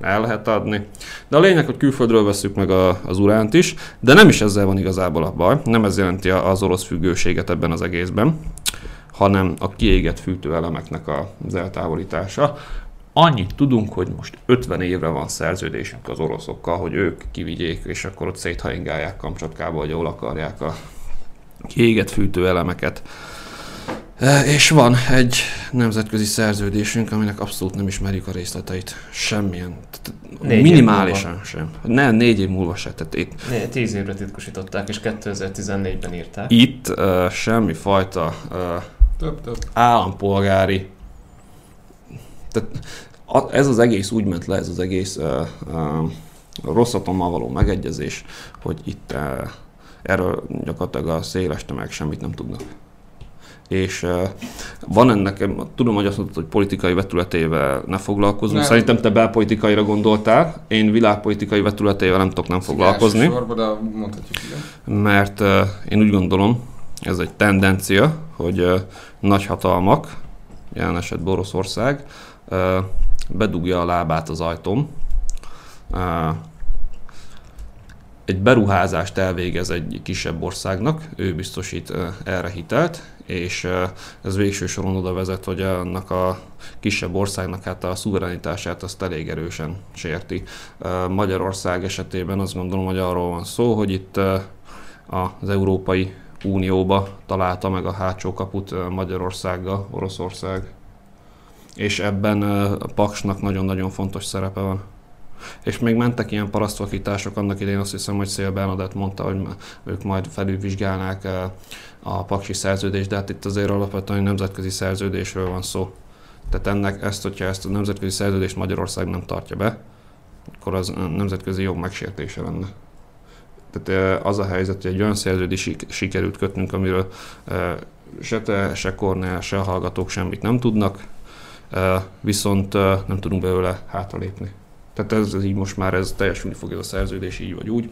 el lehet adni. De a lényeg, hogy külföldről veszük meg a, az uránt is, de nem is ezzel van igazából a baj, nem ez jelenti az orosz függőséget ebben az egészben, hanem a kiégett fűtőelemeknek az eltávolítása. Annyit tudunk, hogy most 50 évre van szerződésünk az oroszokkal, hogy ők kivigyék, és akkor ott széthaingálják Kamcsatkába, hogy jól akarják a kiégett fűtőelemeket. E, és van egy nemzetközi szerződésünk, aminek abszolút nem ismerjük a részleteit. Semmilyen. Négy minimálisan sem. Ne, négy év múlva se. Tehát itt, né, tíz évre titkosították, és 2014-ben írták. Itt uh, semmi fajta uh, több, több. állampolgári tehát ez az egész úgy ment le, ez az egész uh, uh, rosszatommal való megegyezés, hogy itt uh, erről gyakorlatilag a széles tömeg semmit nem tudnak. És uh, van ennek, tudom, hogy azt mondtad, hogy politikai vetületével ne foglalkozunk. Nem. Szerintem te belpolitikaira gondoltál, én világpolitikai vetületével nem tudok nem foglalkozni. Sorba, de mondhatjuk igen. Mert uh, én úgy gondolom, ez egy tendencia, hogy uh, nagy hatalmak, jelen esetben Oroszország, bedugja a lábát az ajtóm, egy beruházást elvégez egy kisebb országnak, ő biztosít erre hitelt, és ez végső soron oda vezet, hogy annak a kisebb országnak hát a szuverenitását azt elég erősen sérti. Magyarország esetében azt gondolom, hogy arról van szó, hogy itt az Európai Unióba találta meg a hátsó kaput Magyarországgal Oroszország és ebben a Paksnak nagyon-nagyon fontos szerepe van. És még mentek ilyen parasztvakítások, annak idején azt hiszem, hogy Szél Bernadett mondta, hogy ők majd felülvizsgálnák a paksi szerződést, de hát itt azért alapvetően nemzetközi szerződésről van szó. Tehát ennek ezt, hogyha ezt a nemzetközi szerződést Magyarország nem tartja be, akkor az nemzetközi jog megsértése lenne. Tehát az a helyzet, hogy egy olyan szerződés sikerült kötnünk, amiről se te, se Kornél, se a hallgatók semmit nem tudnak, viszont nem tudunk belőle hátralépni. Tehát ez, ez így most már ez teljesülni fog ez a szerződés így vagy úgy.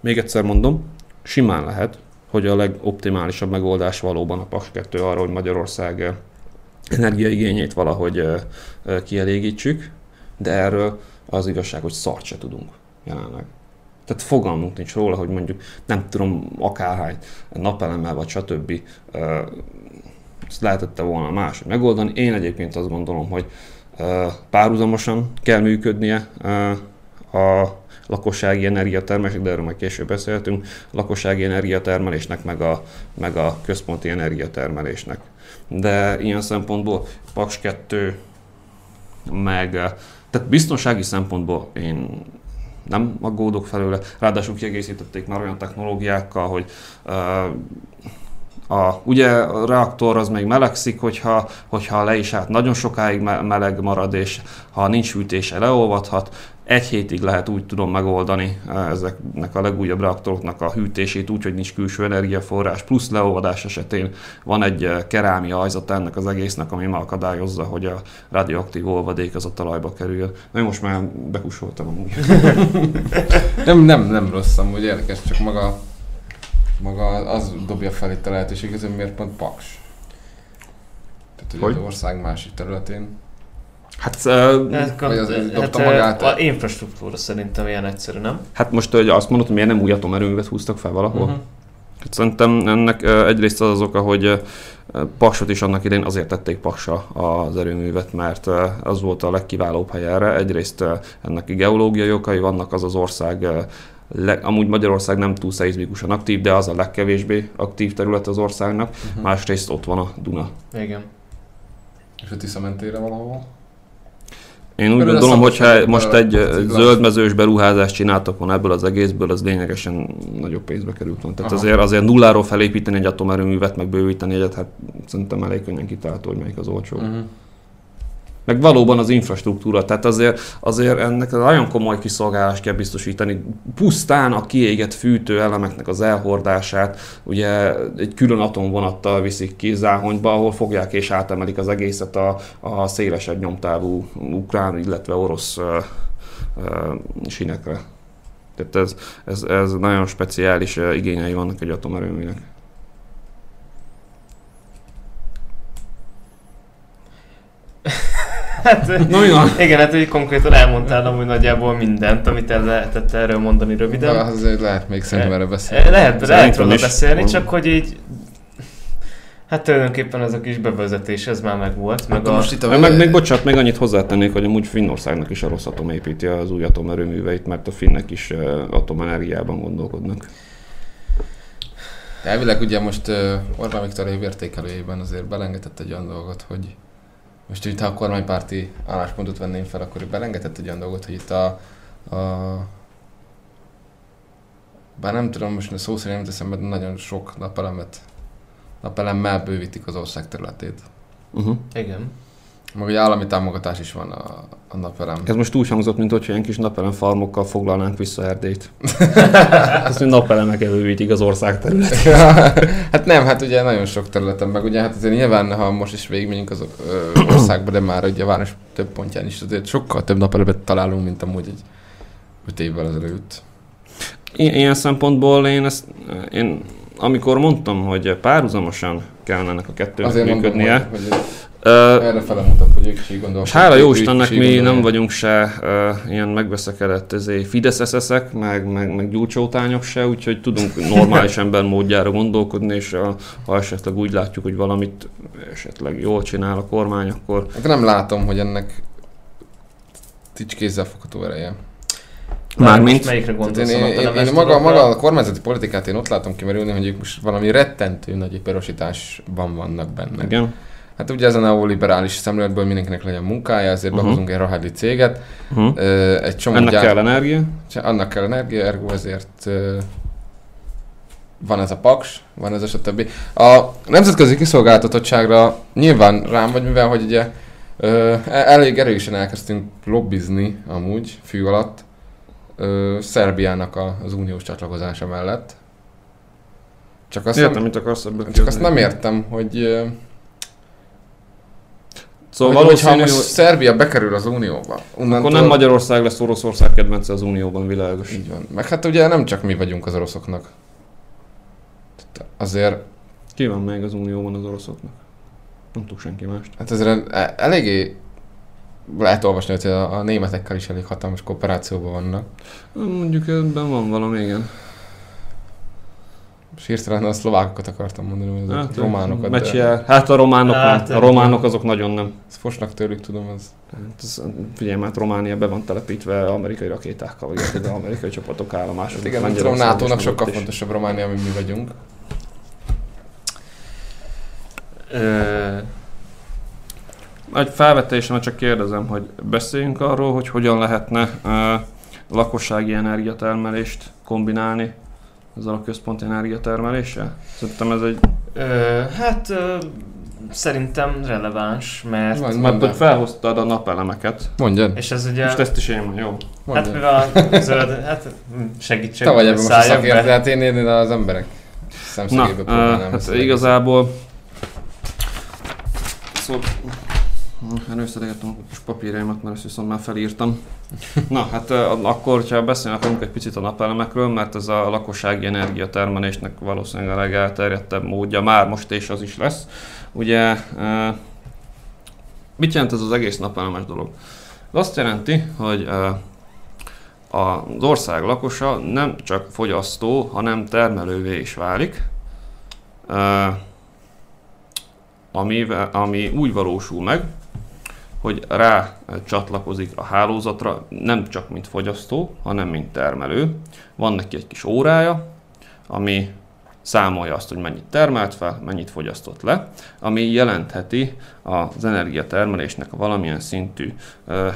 Még egyszer mondom, simán lehet, hogy a legoptimálisabb megoldás valóban a PAS 2 arra, hogy Magyarország energiaigényét valahogy kielégítsük, de erről az igazság, hogy szart se tudunk jelenleg. Tehát fogalmunk nincs róla, hogy mondjuk nem tudom, akárhány napelemmel vagy stb ezt lehetette volna máshogy megoldani. Én egyébként azt gondolom, hogy párhuzamosan kell működnie a lakossági energiatermelésnek, de erről majd később beszéltünk, a lakossági energiatermelésnek, meg a, meg a központi energiatermelésnek. De ilyen szempontból Paks 2, meg tehát biztonsági szempontból én nem aggódok felőle, ráadásul kiegészítették már olyan technológiákkal, hogy a, ugye a reaktor az még melegszik, hogyha, hogyha le is át nagyon sokáig meleg marad, és ha nincs hűtése leolvadhat. Egy hétig lehet úgy tudom megoldani ezeknek a legújabb reaktoroknak a hűtését úgy, hogy nincs külső energiaforrás, plusz leolvadás esetén van egy kerámia ajzat ennek az egésznek, ami akadályozza, hogy a radioaktív olvadék az a talajba kerül. Na most már bekusoltam amúgy. (laughs) nem, nem, nem rossz amúgy érdekes, csak maga maga az dobja fel itt a lehetőséget, hogy miért pont Paks. Tehát, hogy, Hogy? az ország másik területén. Hát, uh, Hát, Vagy az hát, dobta hát, magát? A infrastruktúra szerintem ilyen egyszerű, nem? hát most hogy azt mondod, hogy miért nem új atomerőművet húztak fel valahol? Mhm. Hát Szerintem ennek egyrészt az az oka, hogy Paksot is annak idején azért tették Paksa az erőművet, mert az volt a legkiválóbb hely erre. Egyrészt ennek geológiai okai vannak, az az ország, le, amúgy Magyarország nem túl szeizmikusan aktív, de az a legkevésbé aktív terület az országnak. Uh-huh. Másrészt ott van a Duna. Igen. És a Tisza mentére valahol. Én úgy gondolom, hogyha vagy most egy zöldmezős beruházást csináltak volna ebből az egészből, az lényegesen nagyobb pénzbe került volna. Tehát Aha. azért, azért nulláról felépíteni egy atomerőművet, meg bővíteni egyet, hát szerintem elég könnyen kitalálható, hogy melyik az olcsó. Uh-huh. Meg valóban az infrastruktúra, tehát azért, azért ennek nagyon komoly kiszolgálást kell biztosítani. Pusztán a kiégett fűtő elemeknek az elhordását, ugye egy külön atomvonattal viszik ki Záhonyba, ahol fogják és átemelik az egészet a, a szélesebb nyomtávú ukrán, illetve orosz ö, ö, sinekre. Tehát ez, ez, ez nagyon speciális igényei vannak egy atomerőműnek. (laughs) Hát, Na, mi van? igen, hát így konkrétan elmondtál amúgy nagyjából mindent, amit el lehetett erről mondani De röviden. azért lehet még szerintem erről Eh, beszélni. Lehet, lehet Szerintem róla is. beszélni, csak hogy így Hát tulajdonképpen ez a kis bevezetés, ez már megvolt, meg Akkor a... most itt a Meg, meg még bocsánat, még annyit hozzátennék, hogy amúgy Finnországnak is a Rosszatom építi az új atomerőműveit, mert a finnek is ö, atomenergiában gondolkodnak. Elvileg ugye most uh, Orbán Viktor évértékelőjében azért belengedett egy olyan dolgot, hogy most itt ha a kormánypárti álláspontot venném fel, akkor ő belengedett egy olyan dolgot, hogy itt a, a bár nem tudom, most szó szerint nem teszem, mert nagyon sok napelemet napelemmel bővítik az ország területét. Uh-huh. Igen. Meg ugye állami támogatás is van a, a napelem. Ez most úgy hangzott, mint hogyha ilyen kis napelem farmokkal foglalnánk vissza Erdélyt. (laughs) Azt, hogy napelemek bővítik az ország területét. hát nem, hát ugye nagyon sok területen, meg ugye hát azért nyilván, ha most is végigmegyünk az országba, de már ugye a város több pontján is azért sokkal több napelemet találunk, mint amúgy egy öt évvel ezelőtt. Ilyen szempontból én ezt, én amikor mondtam, hogy párhuzamosan kellene ennek a kettőnek Azért mondom, működnie, hogy, hogy ö, erre fele mutat, hogy ők is így. És hála jó Istennek mi gondolják. nem vagyunk se uh, ilyen megbeszekedett ezé, fideszeszek, meg, meg, meg gyúcsótányok se, úgyhogy tudunk (laughs) normális ember módjára gondolkodni, és a, ha esetleg úgy látjuk, hogy valamit esetleg jól csinál a kormány, akkor Hát nem látom, hogy ennek nincs kézzel fogható ereje. Mármint- melyikre gondolsz? én, a én, én, én maga, maga a kormányzati politikát én ott látom kimerülni, hogy ők most valami rettentő nagy iparosításban vannak benne. igen. Hát ugye ez a neoliberális szemléletből mindenkinek legyen munkája, ezért Uh-huh. behozunk egy rohadli céget. Uh-huh. Egy csomó Ennek gyár- kell energia. Annak kell energia, ergo ezért van ez a paks, van ez a stb. A nemzetközi kiszolgáltatottságra nyilván rám vagy, mivel hogy ugye ö, e- elég erősen elkezdtünk lobbizni amúgy fű alatt ö, Szerbiának a, az uniós csatlakozása mellett. Csak azt, Értem, nem, mit akarsz csak azt nem értem, hogy, Szóval hogy, hogyha valószínű, most hogy Szerbia bekerül az unióba, akkor nem Magyarország lesz Oroszország kedvence az Unióban, világos. Így van. Meg hát ugye nem csak mi vagyunk az oroszoknak. Azért, Ki van még az Unióban az oroszoknak? Nem tudok senki mást. hát azért e- eléggé lehet olvasni, hogy a, a németekkel is elég hatalmas kooperációban vannak. Mondjuk ebben van valami, igen. És hirtelen a szlovákokat akartam mondani, vagy hát, románokat. de Meccsje, hát a románok Hát, nem. A románok azok nagyon nem. Ezt fosnak tőlük, tudom, ez. Hát ez, figyelj, hát Románia be van telepítve amerikai rakétákkal, vagy érted, amerikai csapatok állomások. Hát igen, nem tudom, NATO-nak sokkal fontosabb Románia, mint mi vagyunk. Egy felvetésem, csak kérdezem, hogy beszéljünk arról, hogy hogyan lehetne uh, lakossági energiatermelést kombinálni ezzel a központi energiatermeléssel? Szerintem ez egy... ö, hát ö, szerintem releváns, mert... Van. Mert hogy felhoztad a napelemeket, Mondjad, És ez ugye... most ezt is én mondom, jó? Hát mondjad. mivel a zöld, hát segítség, Te vagy ebben most a szakértő, hát én, én az emberek Na, szemszögébe uh, próbálnám hát igazából... Szóval... Előszedegettem a kis papírjaimat, mert ezt viszont már felírtam. Na, hát akkor, ha beszélünk egy picit a napelemekről, mert ez a lakossági energiatermelésnek valószínűleg a legelterjedtebb módja, már most és az is lesz. Ugye, mit jelent ez az egész napelemes dolog? Ez azt jelenti, hogy az ország lakosa nem csak fogyasztó, hanem termelővé is válik. Ami, ami úgy valósul meg, hogy rá csatlakozik a hálózatra, nem csak mint fogyasztó, hanem mint termelő. Van neki egy kis órája, ami számolja azt, hogy mennyit termelt fel, mennyit fogyasztott le, ami jelentheti az energiatermelésnek a valamilyen szintű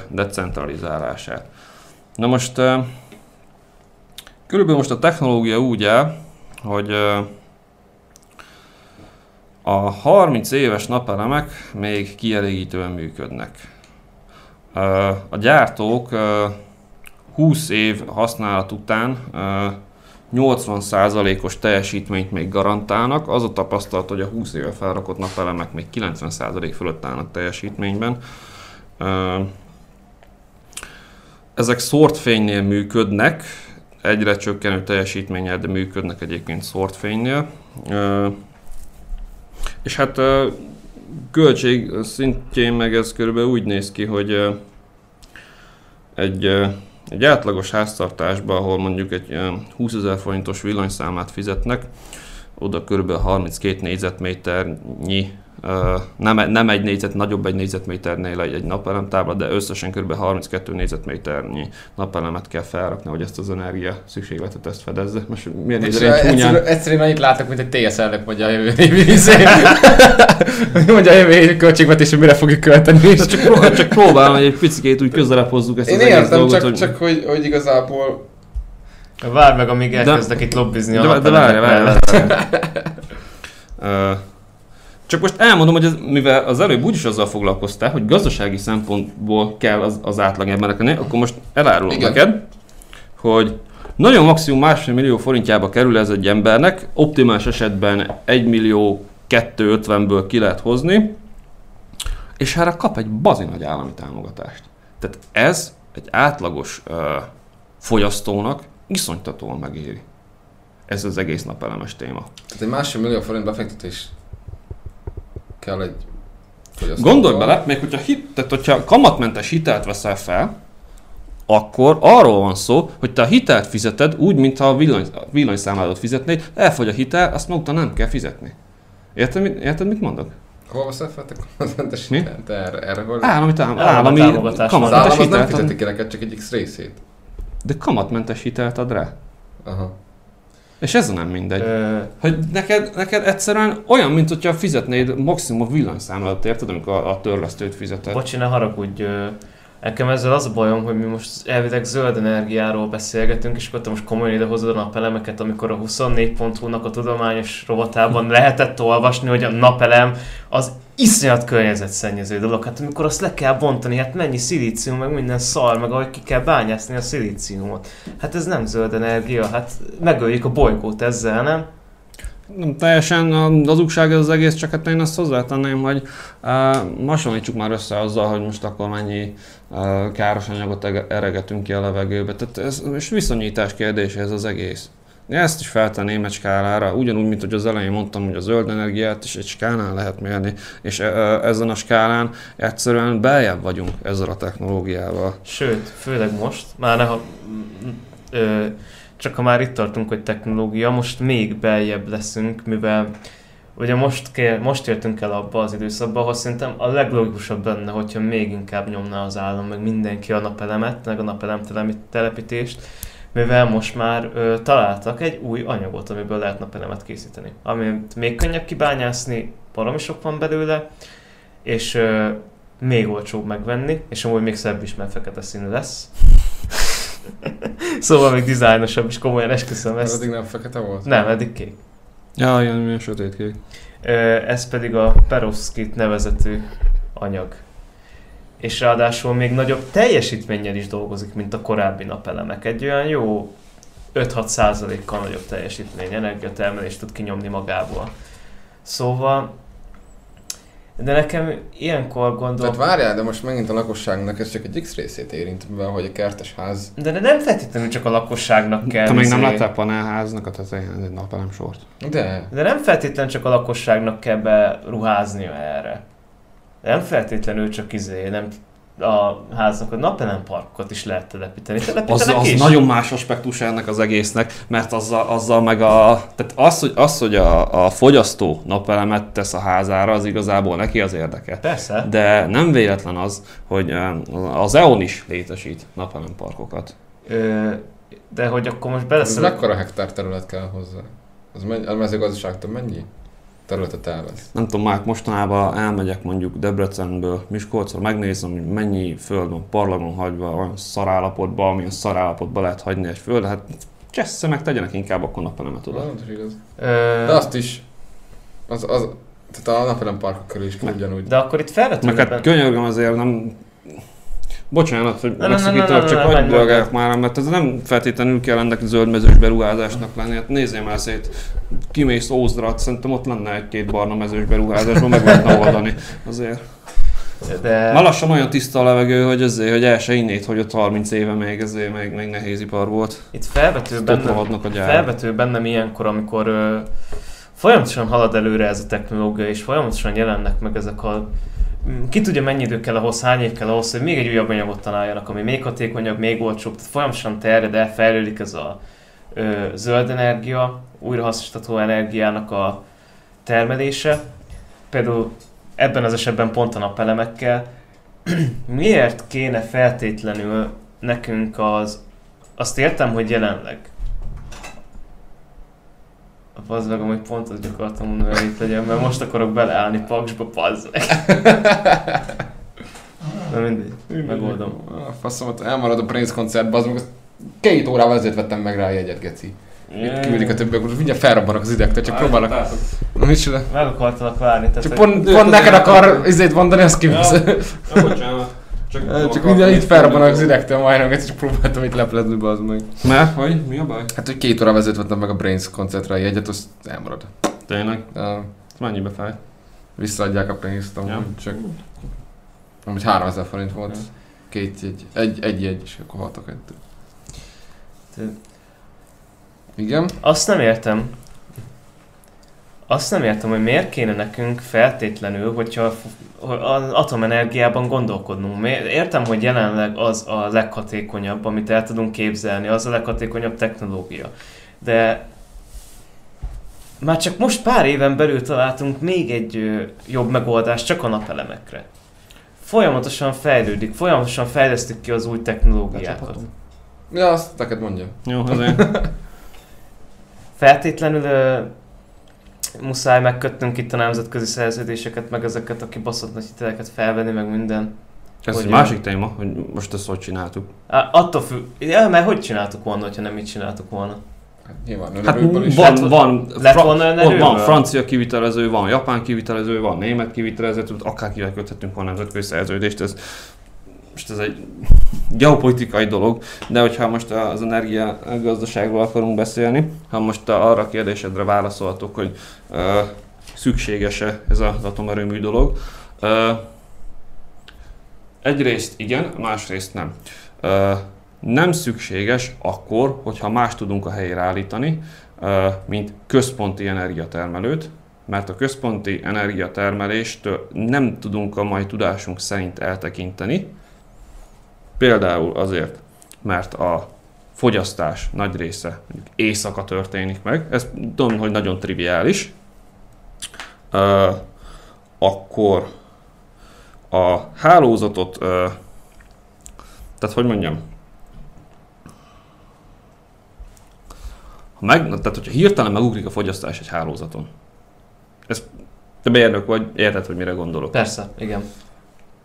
decentralizálását. Na most körülbelül most a technológia úgy áll, hogy a 30 éves napelemek még kielégítően működnek. A gyártók 20 év használat után 80%-os teljesítményt még garantálnak. Az a tapasztalat, hogy a 20 éve felrakott napelemek még 90% fölött állnak teljesítményben. Ezek szórt fénynél működnek, egyre csökkenő teljesítménnyel, de működnek egyébként szórt fénynél. És hát költség szintjén meg ez körülbelül úgy néz ki, hogy egy, egy átlagos háztartásban, ahol mondjuk egy 20 ezer forintos villanyszámlát fizetnek, oda kb. 32 négyzetméternyi nem, nem egy négyzet, nagyobb egy négyzetméternél egy, egy napelemtábla, de összesen kb. 32 négyzetméternyi napelemet kell felrakni, hogy ezt az energia szükségletet ezt fedezze. Most milyen csúnyán? Egyszerűen, egyszerűen annyit látok, mint egy TSL-nek mondja a jövő évi mondja (laughs) a jövő évi költségvetés, hogy mire fogjuk költeni. Csak, pró- csak próbálom, hogy egy picit úgy közelebb hozzuk ezt Én az egész értem, dolgot, csak, hogy... csak hogy, hogy igazából Várj meg, amíg elkezdek itt lobbizni a de, de várj, várj, várj. Csak most elmondom, hogy ez, mivel az előbb úgyis azzal foglalkoztál, hogy gazdasági szempontból kell az, az átlag embernek akkor most elárulom Igen. neked, hogy nagyon maximum másfél millió forintjába kerül ez egy embernek, optimális esetben 1 millió 250-ből ki lehet hozni, és erre kap egy bazi nagy állami támogatást. Tehát ez egy átlagos uh, fogyasztónak iszonytatóan megéri. Ez az egész napelemes téma. tehát egy másfél millió forint befektetés kell egy fogyasztó. Gondolj bele, még hogyha, hit, tehát hogyha kamatmentes hitelt veszel fel, akkor arról van szó, hogy te a hitelt fizeted úgy, mintha a villany, a villanyszámládat fizetnéd, elfogy a hitel, azt maguk nem kell fizetni. Érted, mit, érted, mit mondok? Hol veszel fel te kamatmentes hitelt? Te erre, erre hol? Állami, tám- Állami állami támogatás. az kamatmentes állam az nem hitelt, fizeti ad, ki neked csak egy X részét. de kamatmentes hitelt ad rá. Aha. És ez nem mindegy. Ö, Hogy neked, neked egyszerűen olyan, mint hogyha fizetnéd maximum a villanyszámládat, érted, amikor a, a törlesztőt fizeted. Bocsi, ne haragudj. Nekem ezzel az a bajom, hogy mi most elvileg zöld energiáról beszélgetünk, és akkor te most komolyan idehozod a napelemeket, amikor a 24.hu-nak a tudományos rovatában lehetett olvasni, hogy a napelem az iszonyat környezetszennyező dolog. Hát amikor azt le kell bontani, hát mennyi szilícium, meg minden szar, meg ahogy ki kell bányászni a szilíciumot. Hát ez nem zöld energia, hát megöljük a bolygót ezzel, nem? Nem teljesen hazugság ez az egész, csak hát én azt hozzátenném, hogy uh, hasonlítsuk már össze azzal, hogy most akkor mennyi uh, káros anyagot ege- eregetünk ki a levegőbe. Tehát ez és viszonyítás kérdése ez az egész. Ezt is feltenném egy skálára, ugyanúgy, mint hogy az elején mondtam, hogy a zöld energiát is egy skálán lehet mérni, és ezen a skálán egyszerűen beljebb vagyunk ezzel a technológiával. Sőt, főleg most, már ne, ha, ö, csak ha már itt tartunk, hogy technológia, most még beljebb leszünk, mivel ugye most, kell, most értünk el abba az időszakba, ahol szerintem a leglogikusabb benne, hogyha még inkább nyomná az állam, meg mindenki a napelemet, meg a napelem telepítést, mivel most már ö, találtak egy új anyagot, amiből lehet napelemet készíteni. Amit még könnyebb kibányászni, baromi sok van belőle, és ö, még olcsóbb megvenni, és amúgy még szebb is, mert fekete színű lesz. (laughs) szóval még dizájnosabb is, komolyan esküszöm Ez ezt. eddig nem fekete volt? Nem, eddig kék. Ja, ilyen milyen sötétkék. Ö, Ez pedig a perovskit nevezetű anyag. És ráadásul még nagyobb teljesítménnyel is dolgozik, mint a korábbi napelemek. Egy olyan jó 5-6 százalékkal nagyobb teljesítmény, energiatermelést tud kinyomni magából. Szóval De nekem ilyenkor Tehát gondolom... várjál, de most megint a lakosságnak ez csak egy X részét érint, mivel hogy a kertes ház. De de nem feltétlenül csak a lakosságnak kell. Te még nem izé- láttál panelháznak a tetején egy napelem sort? De, De nem feltétlenül csak a lakosságnak kell beruháznia erre. Nem feltétlenül csak izé, nem a háznak a napelem parkokat is lehet telepíteni. Az, az is. nagyon más aspektus ennek az egésznek, mert azzal, azzal meg a... Tehát az, hogy, az, hogy a, a fogyasztó napelemet tesz a házára, az igazából neki az érdeke. Persze. De nem véletlen az, hogy az EON is létesít napelemparkokat. Ö, de hogy akkor most ez beleszólok. mekkora hektár terület kell hozzá? Az mennyi, a mezőgazdaságtól mennyi területet elvesz? Nem tudom, már mostanában elmegyek mondjuk Debrecenből, Miskolcra, megnézem, hogy mennyi föld van parlagon hagyva, olyan szarállapotban, amilyen szarállapotban lehet hagyni egy föld, hát csessze meg, tegyenek inkább akkor napelemet oda. Pontos igaz. De azt is, az, az, tehát a napelem parkok körül is kell ugyanúgy. de akkor itt felvetődik. Meg hát könyörgöm azért nem... Bocsánat, hogy ne, csak hagyd dolgálják már, mert ez nem feltétlenül kell ennek zöldmezős beruházásnak lenni. Hát nézzél már szét, kimész Ózdra, szerintem ott lenne egy-két barna mezős beruházásban, meg lehetne oldani. Azért. De... Már lassan olyan tiszta a levegő, hogy azért, hogy el se innét, hogy ott 30 éve még ezért még, még nehéz ipar volt. Itt felvető bennem, a felvető bennem ilyenkor, amikor ö, folyamatosan halad előre ez a technológia, és folyamatosan jelennek meg ezek a ki tudja mennyi idő kell ahhoz, hány év kell ahhoz, hogy még egy újabb anyagot találjanak, ami még hatékonyabb, még olcsóbb, tehát folyamatosan terjed el, fejlődik ez a ö, zöld energia, újrahasznosítható energiának a termelése. Például ebben az esetben pont a napelemekkel. (clears throat) Miért kéne feltétlenül nekünk az azt értem, hogy jelenleg. Az meg amúgy pont azt akartam mondani, hogy itt legyen, mert most akarok beleállni paksba, pazd meg. Na mindegy, megoldom. A faszomat, elmarad a Prince koncertbe, az meg az két órával ezért vettem meg rá a jegyet, geci. Itt küldik a többiek, most mindjárt felrabbanak az idektől, csak próbálnak. Na, mit csinál? Meg akartalak várni, tehát Csak pont, pont neked akar izét mondani, az kivisz. bocsánat. Csak mindjárt itt felrabbanak az idektől majdnem, egyszer csak próbáltam itt leplezni, az meg. Mert, hogy? Mi a baj? Hát, hogy két óra vezetve vettem meg a Brains koncertre a jegyet, az elmarad. Tényleg? Ez mennyibe fáj? visszaadják a pénzt, amúgy Ja. csak... Amúgy 3000 forint volt. Két jegy. Egy, egy jegy, és akkor hat a kettő. Igen? Azt nem értem. Azt nem értem, hogy miért kéne nekünk feltétlenül, hogyha hogy az atomenergiában gondolkodnunk. Értem, hogy jelenleg az a leghatékonyabb, amit el tudunk képzelni, az a leghatékonyabb technológia. De már csak most pár éven belül találtunk még egy jobb megoldást csak a napelemekre. Folyamatosan fejlődik, folyamatosan fejlesztük ki az új technológiákat. Ja, azt neked mondja. Jó, azért. (laughs) feltétlenül muszáj megkötnünk itt a nemzetközi szerződéseket, meg ezeket a kibaszott nagy hiteleket felvenni, meg minden. Ez Hogy egy másik téma, hogy most ezt hogy csináltuk. Á, attól függ, ja, mert hogy csináltuk volna, ha nem így csináltuk volna? Hát nyilván Hát is. van, Lett- van, lett fra- volna van önerőből? francia kivitelező, van japán kivitelező, van német kivitelező, tudod, akárkivel köthetünk volna nemzetközi szerződést, ez most ez egy geopolitikai dolog, de hogyha most az energia gazdaságról akarunk beszélni, ha most arra a kérdésedre válaszoltok, hogy ö, szükséges-e ez az atomerőmű dolog, ö, egyrészt igen, másrészt nem. Ö, nem szükséges akkor, hogyha más tudunk a helyére állítani, ö, mint központi energiatermelőt, mert a központi energiatermeléstől nem tudunk a mai tudásunk szerint eltekinteni. Például azért, mert a fogyasztás nagy része mondjuk éjszaka történik meg, ez tudom, hogy nagyon triviális, ö, akkor a hálózatot, ö, tehát hogy mondjam, ha meg, tehát hogyha hirtelen megugrik a fogyasztás egy hálózaton, ez te mérnök vagy, érted, hogy mire gondolok. Persze, igen.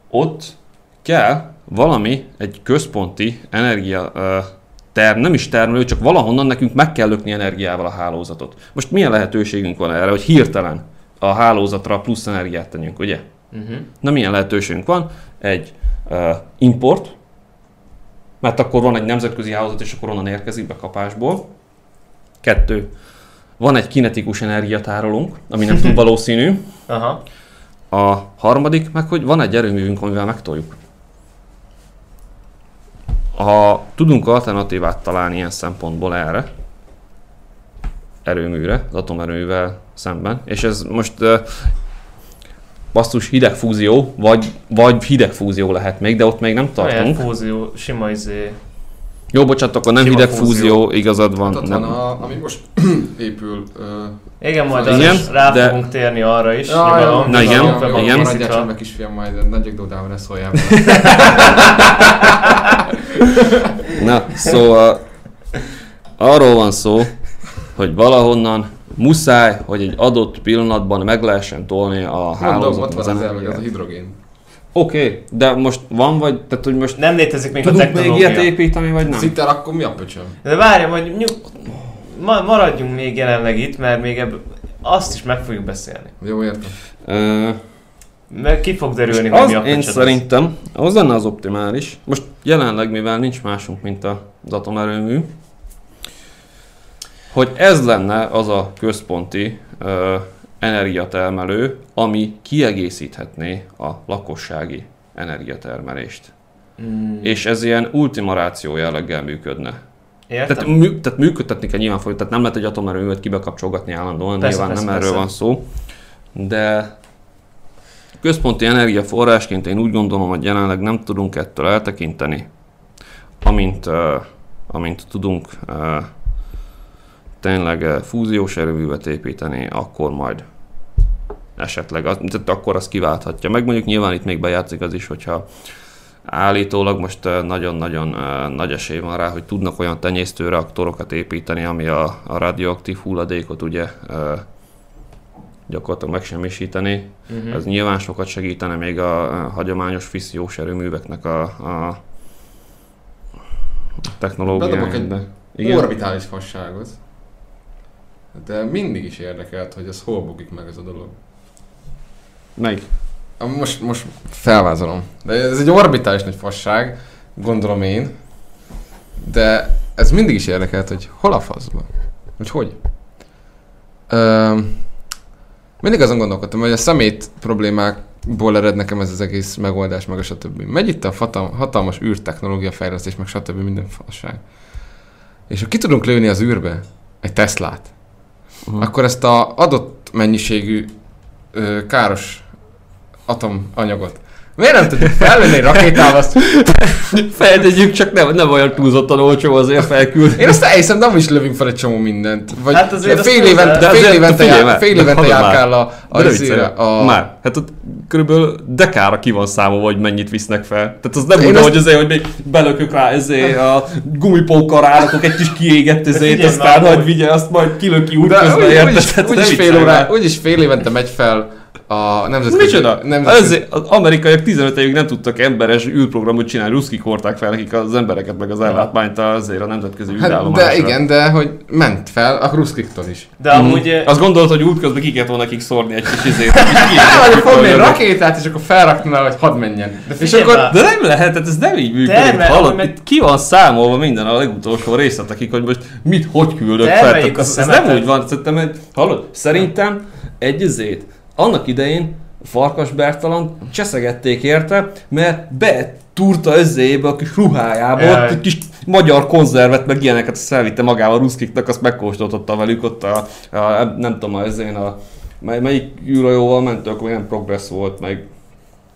Ott kell valami, egy központi energia ö, term, nem is termelő, csak valahonnan nekünk meg kell lökni energiával a hálózatot. Most milyen lehetőségünk van erre, hogy hirtelen a hálózatra plusz energiát tegyünk, ugye? Uh-huh. Na milyen lehetőségünk van? Egy uh, import, mert akkor van egy nemzetközi hálózat, és akkor onnan érkezik be kapásból. Kettő. Van egy kinetikus energiatárolónk, ami nem túl (laughs) valószínű. Aha. A harmadik meg, hogy van egy erőművünk, amivel megtoljuk. Ha tudunk alternatívát találni ilyen szempontból erre, erőműre, az atomerőművel szemben, és ez most uh, basszus hidegfúzió, vagy, vagy hidegfúzió lehet még, de ott még nem tartunk. fúzió, sima izé. Jó, bocsánat, akkor nem hidegfúzió, fúzió. igazad van. Hát nem. van, a, ami most (clears throat) épül. Ö, Igen, majd Igen, igen, is rá de- fogunk térni arra is. Ja, nyugalom, Na igen, nyugalom, igen. Maradjál csendben, kisfiam, majd nagyok dódával ne szóljál. (laughs) (laughs) Na, szóval arról van szó, hogy valahonnan muszáj, hogy egy adott pillanatban meg lehessen tolni a Mondom, ott hálózatot van az, az a hidrogén. Oké, okay, de most van vagy, tehát hogy most Nem létezik még a tudunk még technológia. ilyet építeni, vagy nem? Szinten akkor mi a pöcsöm? De várja, majd nyug... Ma, maradjunk még jelenleg itt, mert még ebből azt is meg fogjuk beszélni. Jó, értem. Ö, Mert ki fog derülni, hogy az, mi a én szerintem, az lenne az optimális. Most jelenleg, mivel nincs másunk, mint a- az atomerőmű, hogy ez lenne az a központi ö, energiatermelő, ami kiegészíthetné a lakossági energiatermelést. Mm, És ez ilyen ultima ráció jelleggel működne. Értem? Tehát, mű, tehát működtetni kell nyilván tehát nem lehet egy atomerőművet kibekapcsolgatni állandóan, Persze, nyilván persze, nem erről persze. van szó. De központi energiaforrásként én úgy gondolom, hogy jelenleg nem tudunk ettől eltekinteni, amint, amint tudunk tényleg fúziós erőművet építeni, akkor majd esetleg, az, tehát akkor az kiválthatja. Meg mondjuk nyilván itt még bejátszik az is, hogyha Állítólag most nagyon-nagyon nagy esély van rá, hogy tudnak olyan tenyésztőreaktorokat építeni, ami a, a radioaktív hulladékot ugye gyakorlatilag megsemmisíteni. Mhm. Ez nyilván sokat segítene még a, a hagyományos fissziós erőműveknek a, a technológiáját. egy de- Igen? orbitális fasságot. De mindig is érdekelt, hogy ez hol bugik meg ez a dolog. Melyik? Most, most felvázolom. De ez egy orbitális nagy fasság, gondolom én. De ez mindig is érdekelt, hogy hol a faszban? Hogy hogy? Öm, mindig azon gondolkodtam, hogy a szemét problémákból ered nekem ez az egész megoldás, meg a stb. Megy itt a fatal, hatalmas űrtechnológia fejlesztés, meg stb. minden fasság. És ha ki tudunk lőni az űrbe egy Teslát, Uh-huh. akkor ezt a adott mennyiségű ö, káros atomanyagot miért nem tudjuk felvenni egy rakétával, azt (laughs) Feltegyük, csak nem, nem olyan túlzottan olcsó azért felküld. Én azt elhiszem, de is lövünk fel egy csomó mindent. Vagy Hát azért fél, de fél évente, jár, fél évente járkál a, a, a, Már, hát ott körülbelül dekára ki van számolva, hogy mennyit visznek fel. Tehát az nem Én úgy, azt- hogy azért, hogy még belökök rá ezért a gumipókkal rárakok egy kis kiégett ezért, aztán hogy vigye, azt majd kilöki de közben, úgy, érted? úgyis fél évente megy fel a nemzetközi... Micsoda? nemzetközi Ezért az amerikaiak 15 évig nem tudtak emberes űrprogramot csinálni, ruszkik hordták fel nekik az embereket, meg az ellátmányt azért a nemzetközi hát, űrállomásra. de igen, de hogy ment fel a Ruszkiktól is. De amúgy... eh, Azt gondolod, hogy útközben ki kellett volna nekik szórni egy kis izét, (laughs) hogy fogni egy rakétát, és akkor felrakni rá, hogy hadd menjen. De és akkor De nem lehet, hát ez nem így működik. Hallod, itt ki van számolva minden a legutolsó részletekig, hogy most mit, hogy küldök fel. Ez, nem úgy van, szerintem, hallod, szerintem egy izét, annak idején Farkas Bertalan cseszegették érte, mert betúrta ezébe a kis ruhájába, Jaj. ott egy kis magyar konzervet, meg ilyeneket elvitte magával a ruszkiknak, azt megkóstoltatta velük ott a, a nem tudom, az én a, mely, melyik űrhajóval mentünk, akkor nem progress volt, meg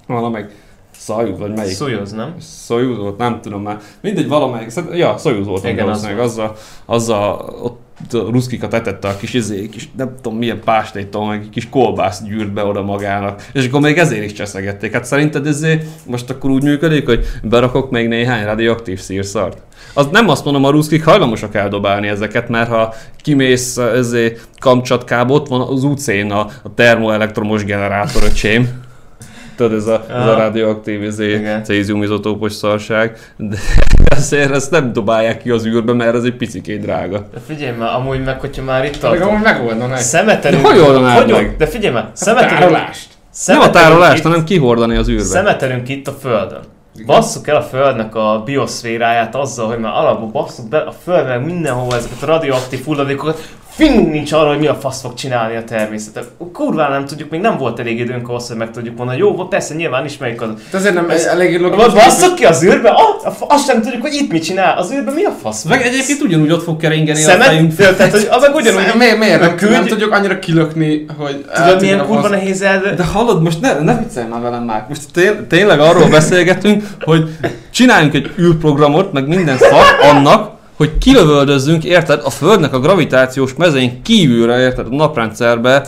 valamelyik Szajuz, vagy melyik? Szújoz, nem? Soyuz volt, nem tudom már. Mindegy, valamelyik, ja, Soyuz volt, Igen, az valószínűleg, azzal, azzal ott a ruszkikat etette a kis izé, kis, nem tudom milyen pástétól, meg egy kis kolbászt gyűrt be oda magának. És akkor még ezért is cseszegették. Hát szerinted ez most akkor úgy működik, hogy berakok még néhány radioaktív szírszart? Az nem azt mondom, a ruszkik hajlamosak eldobálni ezeket, mert ha kimész ezért Kamcsatkába, ott van az UC-n a, a termoelektromos generátor öcsém. Tudod, ez a, ez a radioaktív izé, Igen. cézium izotópos szarság, de azért ezt nem dobálják ki az űrbe, mert ez egy picikét drága. De figyelj már, amúgy meg, hogyha már itt meg amúgy tartunk. megoldanák. Szemetelünk... De hogy oldanád hogy meg? De figyelj már, a szemetelünk... tárolást. Nem a tárolást, itt- hanem kihordani az űrbe. Szemetelünk itt a Földön. Basszuk el a Földnek a bioszféráját azzal, hogy már alapból basszuk be a Föld meg mindenhova ezeket a radioaktív hulladékokat, fingunk nincs arra, hogy mi a fasz fog csinálni a természet. Kurván nem tudjuk, még nem volt elég időnk ahhoz, hogy meg tudjuk mondani. Jó, persze, nyilván ismerjük az... De azért nem Ez- elég logikus. basszok ki az űrbe, ah, azt nem tudjuk, hogy itt mit csinál. Az űrbe mi a fasz? Meg egyébként ugyanúgy ott fog keringeni a Szemet? fejünk. Tehát, hogy az meg ugyanúgy, Ugyanúgy, miért, miért nem, küldj- nem tudjuk annyira kilökni, hogy... Tudod, milyen a kurva nehéz el... De hallod, most ne, ne viccelj már velem már. Most té- tényleg arról beszélgetünk, hogy csináljunk egy űrprogramot, meg minden szak annak, hogy kilövöldözzünk, érted, a Földnek a gravitációs mezején kívülre, érted, a naprendszerbe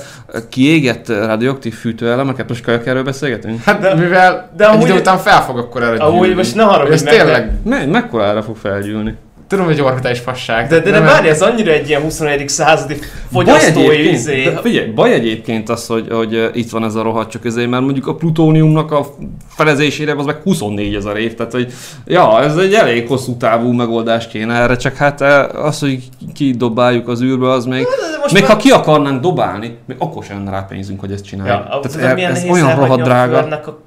kiégett radioaktív fűtőelemeket, most kell erről beszélgetünk? Hát De- mivel de egy amúgy- idő után fel fog akkor erre Amúgy gyűlni. most ne haragudj Ez meg, de- tényleg, Me- mekkorára fog felgyűlni? Tudom, hogy orbitális fasság. De, de, de Nem- várj, ez annyira egy ilyen 21. századi fogyasztói egyébként- izé. de figyelj, baj egyébként az, hogy, hogy uh, itt van ez a rohadt csak ezért, mert mondjuk a plutóniumnak a felezésére az meg 24 ezer év, tehát hogy ja, ez egy elég hosszú távú megoldás kéne erre, csak hát uh, az, hogy kidobáljuk az űrbe, az még, De még már- ha ki akarnánk dobálni, még akkor sem lenne rá pénzünk, hogy ezt csináljuk. Ja, tehát milyen ez nehéz olyan rohadt drága. A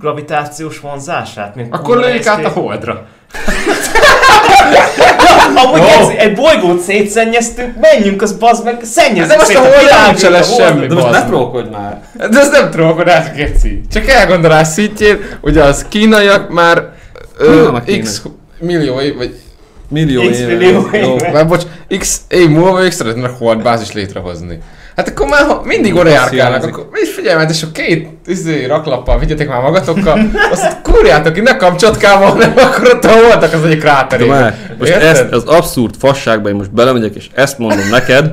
gravitációs vonzását, mint Akkor nehéz át a holdra. (laughs) Amúgy Ó. ez, egy bolygót szétszennyeztünk, menjünk, az bazd meg, szennyezzük De most szét a világot, úgyse lesz semmi. De most ne trollkodj már! De ez nem trókodás, Geci. Csak elgondolás szintjén, ugye az kínaiak már ö, x millió év, vagy Millió X éve. millió Jó. éve. már bocs, x év múlva ők szeretnének holdbázis létrehozni. Hát akkor már ha mindig oda járkálnak, akkor mi figyelj már, és a két izé, raklappal vigyetek már magatokkal, (laughs) azt kúrjátok ki, ne kamcsatkával, hanem akkor ott a voltak az egyik kráterében. már, most Érted? ezt, az abszurd fasságba én most belemegyek, és ezt mondom neked,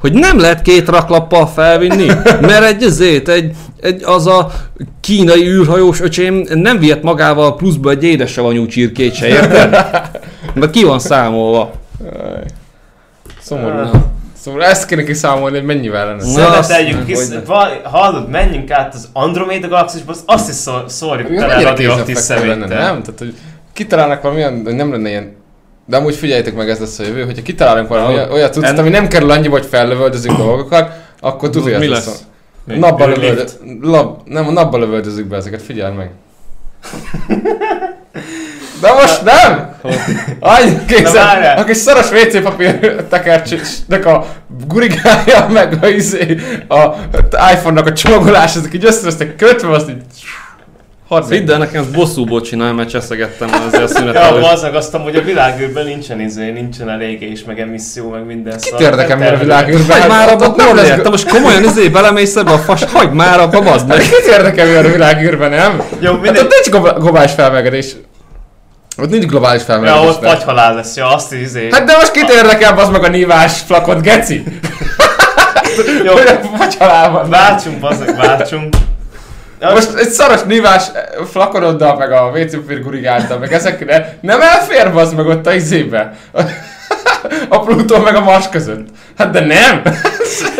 hogy nem lehet két raklappal felvinni, mert egy ezért, egy, egy az a kínai űrhajós öcsém nem vihet magával pluszba egy édesavanyú csirkét se, érted? (laughs) Mert ki van számolva. Szomorú. Szóval ezt kéne kiszámolni, hogy mennyivel lenne. Na, azt- ki, ne. va- hallod, menjünk át az Andromeda galaxisba, az- azt is szó- szórjuk tele radioaktív szeméttel. nem? Tehát, hogy kitalálnak valamilyen, hogy nem lenne ilyen de amúgy figyeljétek meg, ez lesz a jövő, hogyha kitalálunk valami olyan, olyat tudsz, En- ami nem kerül annyiba, hogy fellövöldözünk dolgokat, akkor tudod, hogy Mi lesz? Még Napba űrlift. lövöldöz, lab, nem, a napba lövöldözzük be ezeket, figyeld meg. (laughs) De most nem! Annyi Na készen, a kis szaros WC papír tekercsnek a gurigája, meg a, izé, a iPhone-nak a csomagolás, ezek így össze kötve, azt így... Hadd Hidd el, nekem ezt bosszúból csinálom, mert cseszegettem azért a (laughs) Ja, szünetelőt. az meg azt hogy a világűrben nincsen izé, nincsen elég és meg emisszió, meg minden Kit érdekel, miért a világűrben? Hagyd Hát már abba, nem lesz- te most komolyan izé belemész ebbe a fas, hagyd már abba, bazd meg. Kit érdekel, miért a világűrben, nem? Jó, Hát mindegy. ott nincs globális felmelegedés. Ott nincs globális Ja, felmelegedés. ott vagy halál lesz, ja, azt izé. Hát de most kit érdekel, az meg a nívás flakot, geci? (laughs) Jó, Hogy a vagy halál van. váltsunk, bazzeg, váltsunk. Ja, Most egy szaros nívás flakonoddal, meg a WC papír gurigáltal, meg ezekre nem elfér az meg ott a izébe. (laughs) A Plutó meg a Mars között. Hát de nem!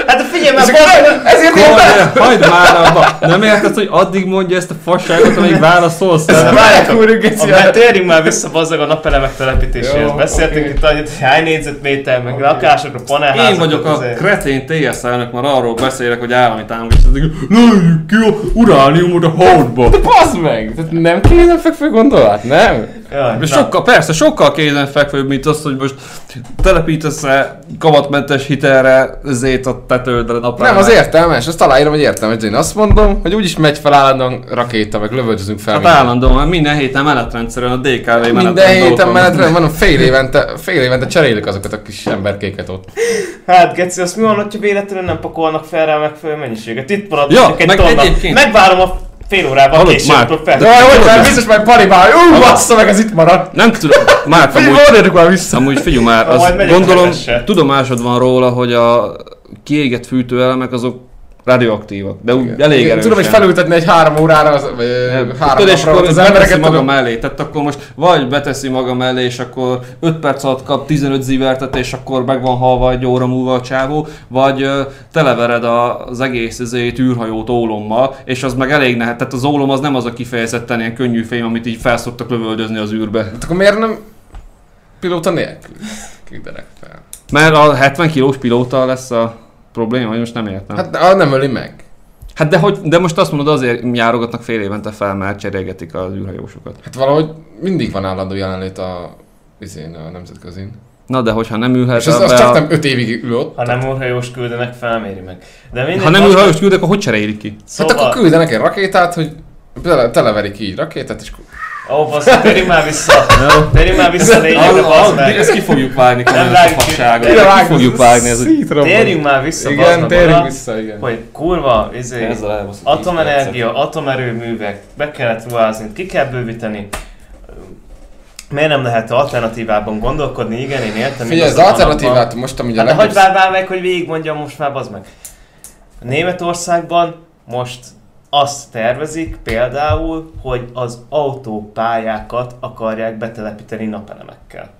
Hát de figyelj már, nem- ezért be... hagyd már abba. Nem érted, hogy addig mondja ezt a fasságot, amíg válaszolsz? Várják, úr, a, térjünk már vissza bazzeg a napelemek telepítéséhez. Beszéltünk itt annyit, hogy hány négyzetméter, meg lakásokra, panelházak. Én vagyok a kretén TSZ elnök, már arról beszélek, hogy állami támogatás. Lőjük ki a urániumot a holdba. Bazd meg! Tehát nem kézenfekvő gondolat, nem? Jaj, sokkal, persze, sokkal kézenfekvőbb, mint az, hogy most telepítesz-e kamatmentes hitelre zét a tetődre napra. Nem, az értelmes, azt aláírom, hogy értelmes, de én azt mondom, hogy úgyis megy fel állandóan rakéta, meg lövöldözünk fel. Hát mindent. állandóan, mert minden héten menetrendszerűen a DKV menetrend. Minden héten dolgozom. menetre, mondom, fél évente, fél évente cserélik azokat a kis emberkéket ott. Hát, Geci, azt mi van, hogyha véletlenül nem pakolnak fel rá megfelelő mennyiséget? Itt marad Ja, meg tonna. egyébként- Megvárom a fél órában Hallod, később, már- fel. De hogy már biztos majd palibál, ú, bassza meg, ez itt maradt. Nem tudom, már amúgy, már vissza. amúgy figyelj már, az gondolom, tudomásod van róla, hogy a kiégett fűtőelemek azok radioaktívak, de úgy elég Igen, erősen. Tudom, hogy felültetni egy három órára, az, vagy ö, három Tudod, és akkor az embereket maga tudom. mellé, tehát akkor most vagy beteszi maga mellé, és akkor 5 perc alatt kap 15 zivertet, és akkor meg van halva egy óra múlva a csávó, vagy ö, televered a, az egész ezért űrhajót ólommal, és az meg elég nehet, tehát az ólom az nem az a kifejezetten ilyen könnyű fém, amit így felszoktak lövöldözni az űrbe. Hát akkor miért nem pilóta nélkül? Küldenek fel. Mert a 70 kilós pilóta lesz a probléma, vagy most nem értem. Hát, ah, nem öli meg. hát de, hogy, de most azt mondod azért járogatnak fél évente fel, mert cserélgetik az űrhajósokat. Hát valahogy mindig van állandó jelenlét a izén, a nemzetközin. Na de hogyha nem ülhet És az, az csak a... nem 5 évig ül ott. Ha nem űrhajós küldenek, felméri meg. De mindegy, Ha nem most- űrhajós küldök, akkor hogy cserélik ki? Hát akkor küldenek egy rakétát, hogy tele, televerik így rakétát, és Ó, basz, térjünk már vissza. Térjünk már vissza a lényegre, bazd meg. Ezt ki fogjuk vágni, Nem komolyan vágjuk a fasságot. Ki fogjuk vágni, ez Térjünk már vissza, Igen, meg térjünk vissza, igen. hogy kurva, izé, atomenergia, atomerőművek, be kellett ruházni, ki kell bővíteni. Miért nem lehet alternatívában gondolkodni? Igen, én értem. Figyelj, az van alternatívát most, ami a Hát de legjobb... hagyd már meg, hogy végigmondjam most már, bazd meg. Németországban most azt tervezik például, hogy az autópályákat akarják betelepíteni napelemekkel.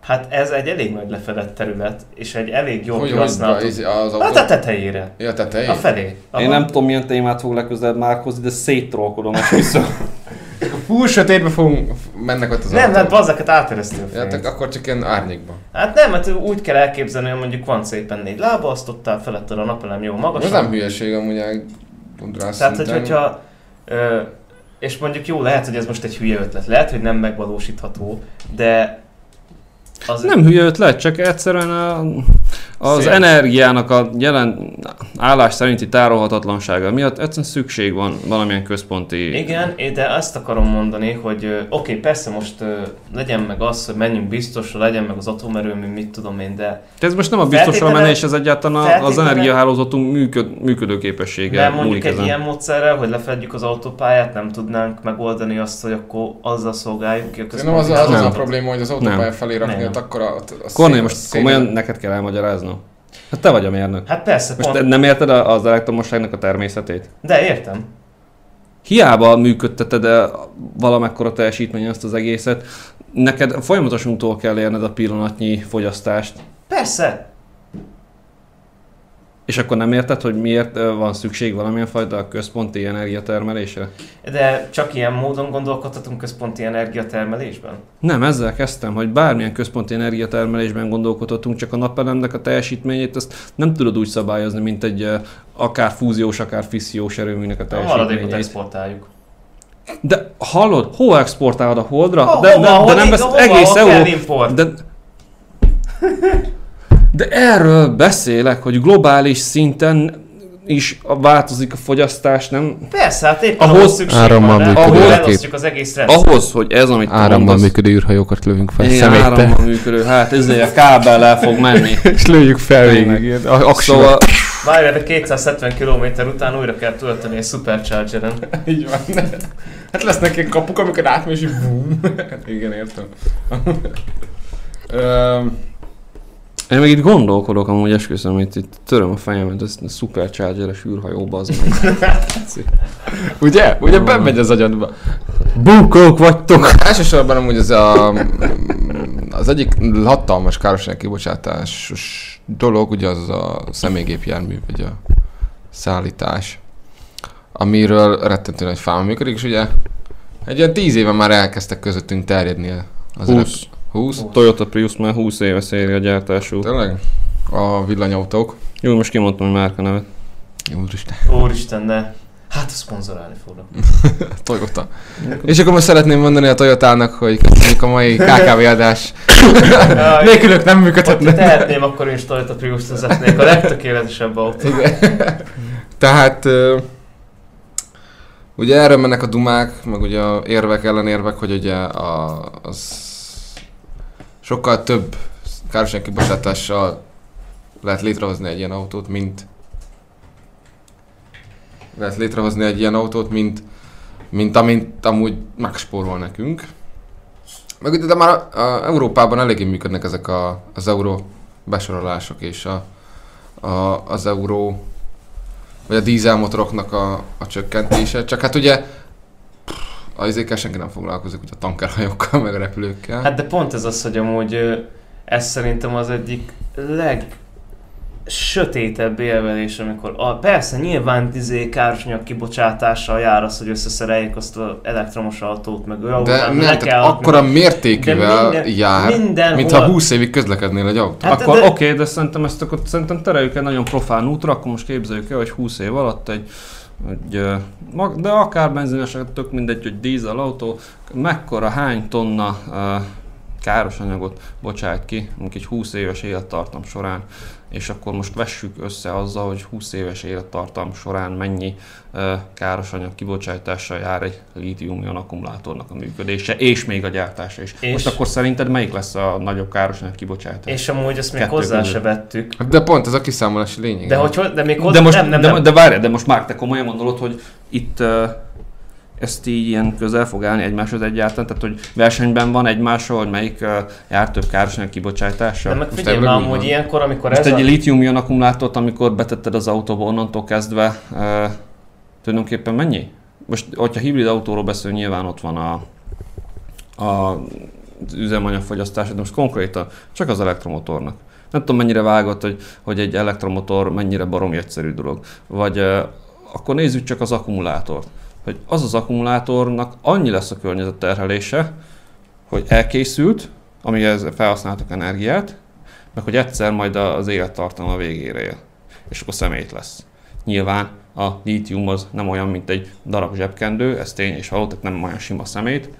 Hát ez egy elég nagy lefedett terület, és egy elég jó kihasználható. az, az Hát a autó... tetejére. Ja, tetején? A felé. Én nem tudom, milyen témát fog legközelebb márkozni, de széttrolkodom és (laughs) vissza. Full sötétbe fogunk, mennek ott az Nem, autók. hát bazzeket áteresztő a Ja, akkor csak ilyen árnyékban. Hát nem, hát úgy kell elképzelni, hogy mondjuk van szépen négy lába, azt ott áll feletted a napelem jó Ez magasan. nem hülyeség amúgy elgondolás Tehát, hogy, hogyha... Ö, és mondjuk jó, lehet, hogy ez most egy hülye ötlet, lehet, hogy nem megvalósítható, de az Nem hülye ötlet, csak egyszerűen a, az Szél. energiának a jelen állás szerinti tárolhatatlansága miatt egyszerűen szükség van valamilyen központi... Igen, de azt akarom mondani, hogy oké, persze most ö, legyen meg az, hogy menjünk biztosra, legyen meg az atomerőmű, mit tudom én, de De ez most nem a biztosra menés, ez egyáltalán az energiahálózatunk működ, működőképessége nem mondjuk múlik egy ezen. ilyen módszerrel, hogy lefedjük az autópályát, nem tudnánk megoldani azt, hogy akkor azzal szolgáljuk ki a De nem az, központi az, az a probléma, hogy az autópálya felé rakni, akkor a, Kornél, szél- most szél- komolyan neked kell elmagyaráznom. Hát te vagy a mérnök. Hát persze, Most pont, nem érted a- az elektromosságnak a természetét? de értem. Hiába működteted el valamekkora teljesítmény azt az egészet, neked folyamatosan túl kell érned a pillanatnyi fogyasztást. Persze, És akkor nem érted, hogy miért van szükség valamilyen fajta központi energiatermelésre? de csak ilyen módon gondolkodhatunk központi energiatermelésben. Nem, ezzel kezdtem, hogy bármilyen központi energiatermelésben gondolkodhatunk, csak a napelemnek a teljesítményét azt nem tudod úgy szabályozni, mint egy akár fúziós, akár fissziós erőműnek a A maradékot teljesítményét. exportáljuk. De hallod, hova exportálod a holdra? Ha, de, hova, de, de hova, nem vesz hova, egész hova kell Euró... import? De, (laughs) de erről beszélek, hogy globális szinten is változik a fogyasztás, nem? Persze, hát éppen Ahhoz ahhoz szükség árammal van működő ahol elosztjuk az egész rendszert. Ahhoz, hogy ez, amit Árammal mondasz, működő űrhajókat lövünk fel Igen, szemétbe. árammal működő, hát ezért a kábellel fog menni. (laughs) És lőjük fel végig. Szóval, Várj, de 270 km után újra kell tölteni egy Superchargeren. (laughs) Így van. Hát lesznek ilyen kapuk, amikor átmész, és bum. (laughs) Igen, értem. Én meg itt gondolkodok, amúgy esküszöm, hogy itt töröm a fejemet, ez a superchargeres űrhajóba az meg. (laughs) Ugye? Ugye bemegy az agyadba. Bukók vagytok! Elsősorban amúgy ez a, az egyik hatalmas károsanyag kibocsátásos dolog, ugye az a személygépjármű, vagy a szállítás, amiről rettentően nagy fáma működik, és ugye egy olyan tíz éve már elkezdtek közöttünk terjedni az 20. 20? Toyota Prius már 20 éve széria gyártású. Tényleg? A villanyautók. Jó, most kimondtam, hogy márka nevet. Jó, Úristen. Úristen, de hát a szponzorálni fognak. (laughs) Toyota. És akkor most szeretném mondani a Toyotának, hogy köszönjük a mai KKV adás. (laughs) Nélkülök nem működhetne. tehetném, akkor én is Toyota Prius vezetnék. A legtökéletesebb (laughs) autó. Igen. Tehát ugye erről mennek a dumák, meg ugye a érvek, ellenérvek, hogy ugye a, az sokkal több károsanyag kibocsátással lehet létrehozni egy ilyen autót, mint lehet létrehozni egy ilyen autót, mint, mint amint amúgy megspórol nekünk. Meg de már a, a Európában eléggé működnek ezek a, az euró besorolások és a, a, az euró vagy a dízelmotoroknak a, a csökkentése. Csak hát ugye pff, az izékkel senki nem foglalkozik, ugye a tankerhajókkal, meg a repülőkkel. Hát de pont ez az, hogy amúgy ez szerintem az egyik leg sötétebb élvelés, amikor a, persze nyilván izé károsanyag kibocsátással jár az, hogy összeszereljék azt az elektromos autót, meg olyan de nem, le kell akkora mértékűvel De minden- jár, mindenhol- mintha 20 évig közlekednél egy autó. Hát akkor de- oké, de szerintem ezt akkor szerintem tereljük egy nagyon profán útra, akkor most képzeljük el, hogy 20 év alatt egy, mag- de akár benzines, tök mindegy, hogy dízel autó, mekkora, hány tonna káros anyagot bocsát ki, mondjuk egy 20 éves élettartam során, és akkor most vessük össze azzal, hogy 20 éves élettartam során mennyi káros anyag kibocsátással jár egy lítium akkumulátornak a működése, és még a gyártása is. És- Most akkor szerinted melyik lesz a nagyobb káros anyag kibocsátás? És amúgy ezt még Kettő hozzá közül. se vettük. Hát De pont ez a kiszámolási lényeg. De, hogy, de még hozzá, de most, nem, nem, de, nem. de várj, de most már te komolyan gondolod, hogy itt uh, ezt így ilyen közel fog állni egymáshoz egyáltalán, tehát hogy versenyben van egymással, hogy melyik uh, jár több károsanyag kibocsátással? de meg figyelj már amúgy van? ilyenkor, amikor Most ez egy a... lítium-ion akkumulátort, amikor betetted az autóba, onnantól kezdve uh, tulajdonképpen mennyi? Most, hogyha hibrid autóról beszélünk, nyilván ott van a, a üzemanyagfogyasztás, de most konkrétan csak az elektromotornak. Nem tudom, mennyire vágott, hogy, hogy egy elektromotor mennyire baromi egyszerű dolog. Vagy uh, akkor nézzük csak az akkumulátort. Hogy az az akkumulátornak annyi lesz a környezetterhelése, hogy elkészült, amihez felhasználtak energiát, meg hogy egyszer majd az élettartalma végére ér, és akkor szemét lesz. Nyilván a lítium az nem olyan, mint egy darab zsebkendő, ez tény és való, tehát nem olyan sima szemét.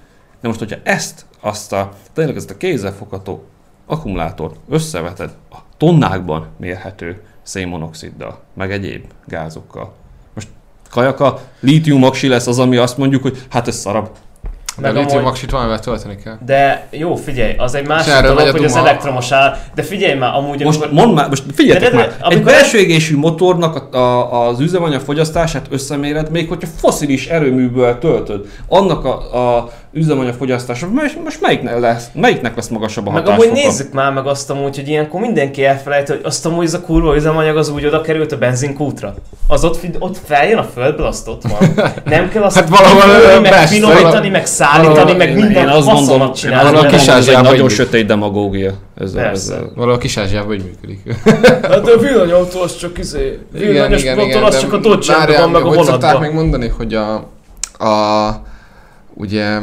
De most, hogyha ezt, azt a, tényleg ezt a kézzelfogható akkumulátort összeveted a tonnákban mérhető szénmonoxiddal, meg egyéb gázokkal. Kajaka, lítium oxi lesz az, ami azt mondjuk, hogy hát ez szarab. De meg a lítium amúgy- valamivel tölteni kell. De jó, figyelj, az egy másik erről dolog, hogy az elektromos áll. De figyelj már, amúgy Most amikor... mondd már, most figyeljetek De- de- már, de- egy amikor- belső égésű motornak a, a, az üzemanyag fogyasztását összeméred, még hogyha foszilis erőműből töltöd, annak a, a üzemanyag fogyasztása, most, most melyiknek lesz, melyiknek lesz magasabb a Meg hatásfoka? amúgy nézzük már meg azt amúgy, hogy ilyenkor mindenki elfelejt, hogy azt amúgy ez a kurva üzemanyag az úgy oda került a benzinkútra. Az ott, ott feljön a földből, azt ott van. Nem kell azt (laughs) Hát valahol, meg persze, finomítani, meg szállítani, valahol- meg minden Én azt gondolom, csinálni. valahol vele. kis ez egy Ázsiában nagyon sötét demagógia. Ez a, ez Persze. a, Valahol kis Ázsiában így működik. (laughs) Hát a villanyautó az csak izé, villanyos motor, az de csak a dodge van, meg a hogy szokták vonatban. még mondani, hogy a, a ugye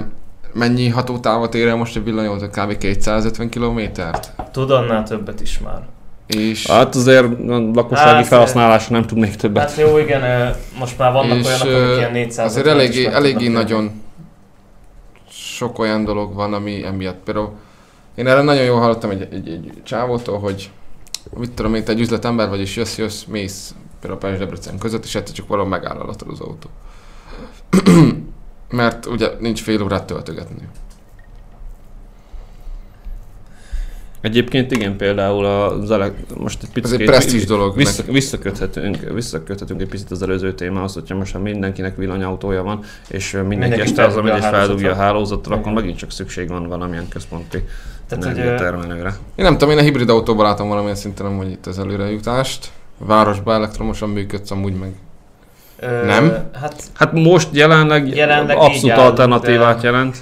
mennyi hatótávot ér el most egy villanyautó? Kb. 250 kilométert? Tud annál többet is már. És, hát azért a lakossági Hát, felhasználásra nem tudnék többet. Hát jó, igen, most már vannak és olyanok, ö, akik ilyen 400 azért eléggé, eléggé nagyon sok olyan dolog van, ami emiatt például én erre nagyon jól hallottam egy, egy, egy csávótól, hogy mit tudom én, te egy üzletember vagy, és jössz, jössz, mész például Pest Debrecen között, és egyszer csak valahol megáll alattad az autó. Mert ugye nincs fél órát töltögetni. Egyébként igen, például az elek- most egy Ez picit egy presztízs dolog. Vissza, meg- visszaköthetünk, visszaköthetünk egy picit az előző témához, hogyha most már mindenkinek villanyautója van, és mindenki, Mindenki este az, amit a és feldugja a hálózatra. akkor megint csak szükség van valamilyen központi Tehát, hogy, ö, energiatermelőre. Én nem tudom, én a hibrid autóban látom valamilyen szinten amúgy itt az előrejutást. Városban elektromosan működsz amúgy meg. Nem? Hát Hát most jelenleg, Jelenleg abszolút alternatívát de- jelent.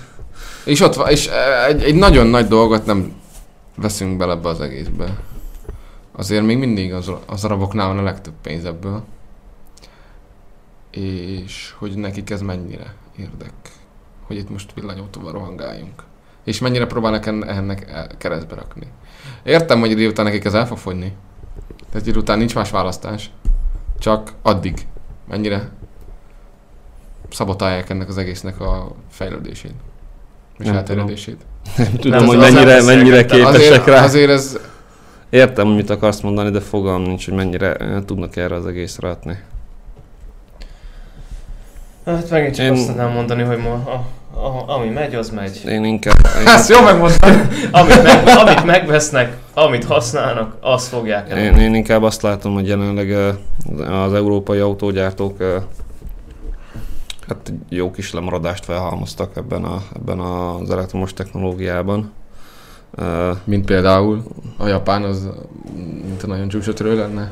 És ott van, és egy, egy nagyon nagy dolgot nem veszünk bele ebbe az egészbe. Azért még mindig az, az araboknál van a legtöbb pénz ebből. És hogy nekik ez mennyire érdek. Hogy itt most villanyautóval rohangáljunk. És mennyire próbálnak en- ennek keresztbe rakni. Értem, hogy idő után nekik ez el fog fogyni. Tehát idő után nincs más választás. Csak addig. Mennyire szabotálják ennek az egésznek a fejlődését. És Nem elterjedését. Nem tudom, Nem, hogy mennyire, mennyire képesek Azért, rá. azért ez Értem, hogy mit akarsz mondani, de fogalmam nincs, hogy mennyire eh, tudnak erre az egészre adni. Hát megint csak Én- azt tudnám mondani, hogy ma, a, a, ami megy, az megy. Én inkább... Én, Ezt jó megmondtad. Amit, meg, amit megvesznek, amit használnak, azt fogják el. Én, én inkább azt látom, hogy jelenleg ö, az európai autógyártók ö, hát jó kis lemaradást felhalmoztak ebben, a, ebben az elektromos technológiában. Ö, Mint például a japán az mint a nagyon csúcsotörő lenne.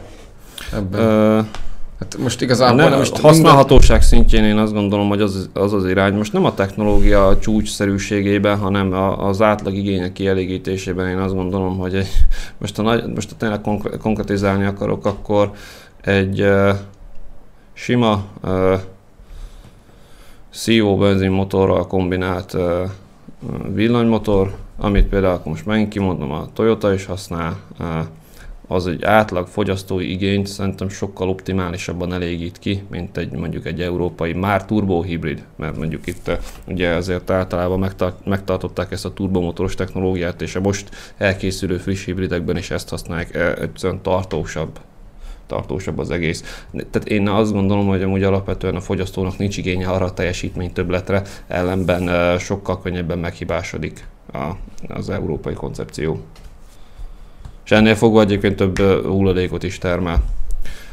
Ebben. Hát most igazából nem, most használhatóság szintjén én azt gondolom, hogy az az, az irány. Most nem a technológia csúcsszerűségében, hanem a, az átlag igények kielégítésében én azt gondolom, hogy egy, most, ha nagy, most ha tényleg konkre- konkretizálni akarok, akkor egy uh, sima uh, CO benzinmotorral kombinált uh, villanymotor, amit például most megint kimondom, a Toyota is használ, uh, az egy átlag fogyasztói igényt szerintem sokkal optimálisabban elégít ki, mint egy mondjuk egy európai már turbohibrid, mert mondjuk itt eh, ugye azért általában megtart, megtartották ezt a turbomotoros technológiát, és a most elkészülő friss hibridekben is ezt használják, eh, egyszerűen tartósabb tartósabb az egész. Tehát én azt gondolom, hogy amúgy alapvetően a fogyasztónak nincs igénye arra a teljesítmény többletre, ellenben eh, sokkal könnyebben meghibásodik a, az európai koncepció. És ennél fogva egyébként több hulladékot is termel.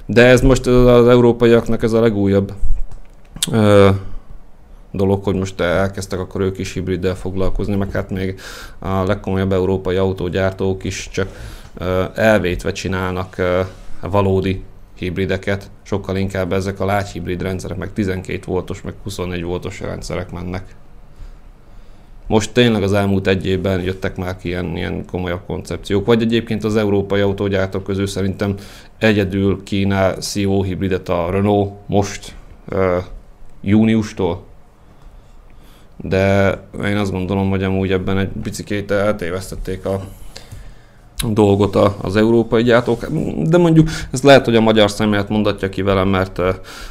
De ez most az európaiaknak ez a legújabb ö, dolog, hogy most elkezdtek akkor ők is hibriddel foglalkozni, meg hát még a legkomolyabb európai autógyártók is csak ö, elvétve csinálnak ö, valódi hibrideket, sokkal inkább ezek a lágyhibrid rendszerek, meg 12 voltos, meg 24 voltos rendszerek mennek. Most tényleg az elmúlt egy évben jöttek már ki ilyen, ilyen komolyabb koncepciók, vagy egyébként az európai autógyártók közül szerintem egyedül kínál CO hibridet a Renault most uh, júniustól. De én azt gondolom, hogy amúgy ebben egy picikét eltévesztették a dolgot az európai gyártók, de mondjuk ez lehet, hogy a magyar szemlélet mondatja ki velem, mert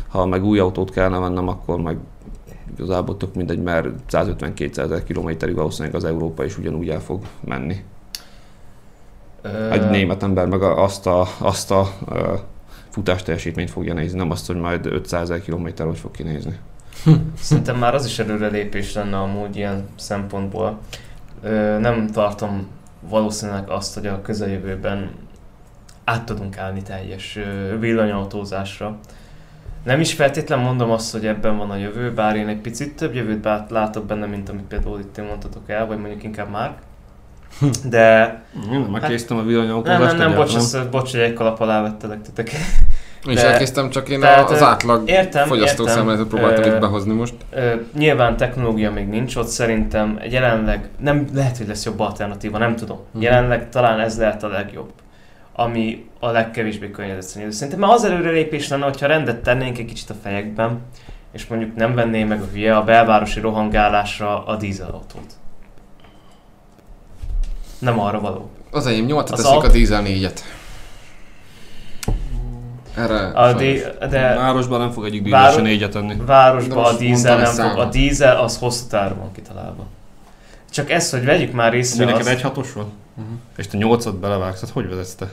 ha meg új autót kellene vennem, akkor meg igazából tök mindegy, mert 150-200 ezer kilométerig valószínűleg az Európa is ugyanúgy el fog menni. Ö, Egy német ember meg azt a, azt a ö, futás teljesítményt fogja nézni, nem azt, hogy majd 500 ezer kilométer hogy fog kinézni. (laughs) Szerintem már az is előrelépés lenne amúgy ilyen szempontból. Ö, nem tartom valószínűleg azt, hogy a közeljövőben át tudunk állni teljes villanyautózásra. Nem is feltétlen mondom azt, hogy ebben van a jövő, bár én egy picit több jövőt bát- látok benne, mint amit például itt ti mondtatok el, vagy mondjuk inkább már. De Nem, megkésztem a nem, villanyautózást. nem, nem, bocs, ezt, bocs, hogy egy kalap alá vettelek titeket. És De- elkezdtem, csak én tehát, az átlag Értem, fogyasztó értem. szemléletet próbáltam itt behozni most. Ö, nyilván technológia még nincs ott, szerintem jelenleg nem lehet, hogy lesz jobb alternatíva, nem tudom. Mhm. Jelenleg talán ez lehet a legjobb, ami a legkevésbé környezetszennyező. Szerintem már az előrelépés lenne, hogyha rendet tennénk egy kicsit a fejekben, és mondjuk nem venné meg a hülye a belvárosi rohangálásra a dízelautót. Nem arra való. Az enyém 8 Az teszik aut- a dízel 4-et. Erre A dé- de Városban nem fog egyik dízel se négyet enni. De Városban a dízel nem fog, a dízel az hosszú távon van kitalálva. Csak ez, hogy vegyük már Mi észre neked azt, egy hatos van? Mhm. És te nyolcat belevágsz, hát hogy vezetsz te?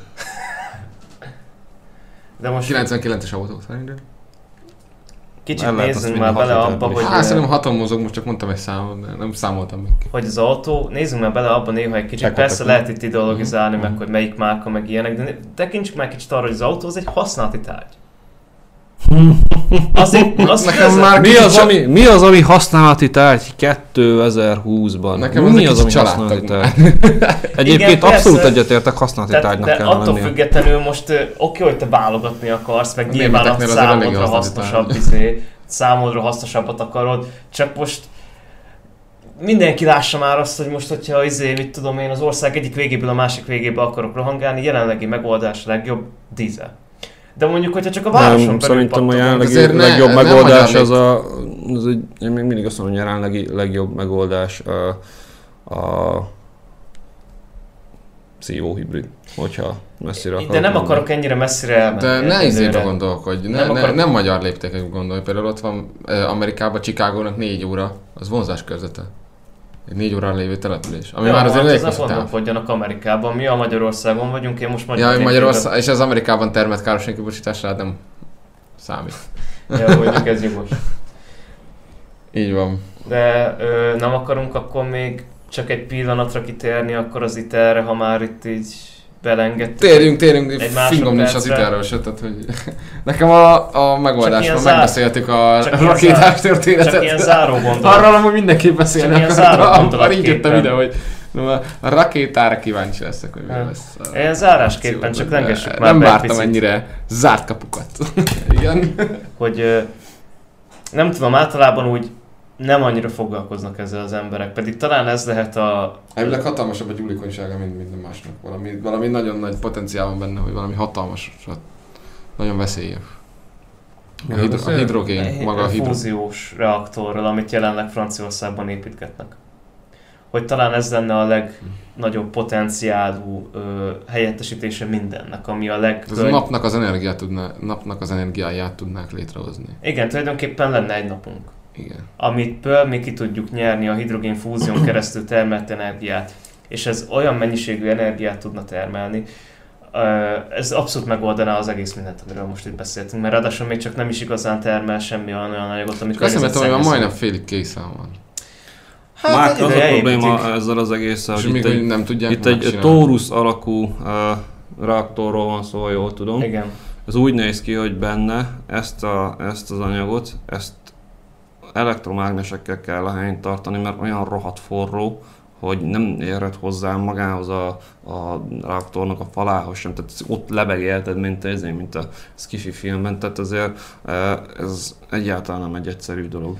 de most 99-es autó szerintem. kicsit El nézzünk már bele abba, is. hogy, Hát szerintem haton mozog, most csak mondtam egy számot, de nem számoltam még. hogy az autó, nézzünk már bele abba néha egy kicsit, Eko persze lehet itt ideologizálni, Mhm. meg hogy melyik márka, meg ilyenek, de tekintsük már kicsit arra, hogy az autó az egy használati tárgy. Azért, azt Nekem már Mi az, ami, mi az, ami használati tárgy 2020-ban? Nekem mi az ami használati tárgy? (laughs) Egyébként abszolút egyetértek, használati de, tárgynak de kell attól lennie. függetlenül most oké, hogy te válogatni akarsz, meg A nyilván a számodra hasznosabb, izé, számodra hasznosabbat akarod, csak most mindenki lássa már azt, hogy most, hogyha izé, mit tudom én, az ország egyik végéből a másik végébe akarok rohangálni, jelenlegi megoldás a legjobb dízel. De mondjuk, hogyha csak a városon Nem, belül szerintem a jelenlegi ne- legjobb nem megoldás az a... Az egy, én még mindig azt mondom, hogy a jelenlegi legjobb megoldás a, a CO hibrid, hogyha messzire akarok De nem menni. akarok ennyire messzire elmenni. De ne izébe gondolkodj, ne, Nem nem, ne, akarok- nem magyar léptékek gondolj. Például ott van eh, Amerikában, Chicagónak négy óra, az vonzás körzete. Egy négy órán lévő település. Ami Jó, már azért hát elég hosszú táv. gondolkodjanak Amerikában. Mi a Magyarországon vagyunk, én most Ja, magyar hogy Magyarország, és az Amerikában termelt károsanyag kibocsításra hát nem számít. Ja, mondjuk ez jogos. (laughs) Így van. De ö, nem akarunk akkor még csak egy pillanatra kitérni akkor az iterre, ha már itt így belengedtük. Térjünk, térjünk, Egy fingom nincs az iterről se, tehát hogy (laughs) nekem a, a megoldásban megbeszéltük a rakétás történetet. Csak ilyen záró gondolat. Arról amúgy mindenképp beszélni Csak amikor gondolatképpen. így jöttem ide, hogy a rakétára kíváncsi leszek, hogy mi Ha. lesz. Ilyen zárásképpen, csak lengessük már Nem vártam ennyire zárt kapukat. (laughs) Igen. hogy nem tudom, általában úgy nem annyira foglalkoznak ezzel az emberek, pedig talán ez lehet a... Elvileg hatalmasabb a gyúlékonysága, mint minden másnak. Valami, valami nagyon nagy potenciál van benne, hogy valami hatalmas, nagyon veszélyes. A, hidro, a hidrogén, maga a hidrogén. fúziós reaktorral, amit jelenleg Franciaországban építgetnek. hogy talán ez lenne a legnagyobb potenciálú ö, helyettesítése mindennek, ami a leg... Ez a napnak az, energiát tudná, napnak az energiáját tudnák létrehozni. Igen, tulajdonképpen lenne egy napunk, Igen. amitből mi ki tudjuk nyerni a hidrogén fúzión (coughs) keresztül termelt energiát. És ez olyan mennyiségű energiát tudna termelni, ez abszolút megoldaná az egész mindent, amiről most itt beszéltünk, mert ráadásul még csak nem is igazán termel semmi olyan, olyan anyagot, amit hiszem, hogy már környezetszennyező. majdnem félig készen van. Hát Már az a probléma építik. ezzel az egésszel, És hogy még itt hogy egy, nem tudják itt egy. Taurus alakú uh, reaktorról van szó, jól tudom. Igen. Ez úgy néz ki, hogy benne ezt, a, ezt az anyagot, ezt elektromágnesekkel kell a helyén tartani, mert olyan rohadt forró, hogy nem érhet hozzá magához a, a reaktornak a falához sem, tehát ott lebeg érted, mint ez, mint a skifi filmben, tehát azért eh, ez egyáltalán nem egy egyszerű dolog.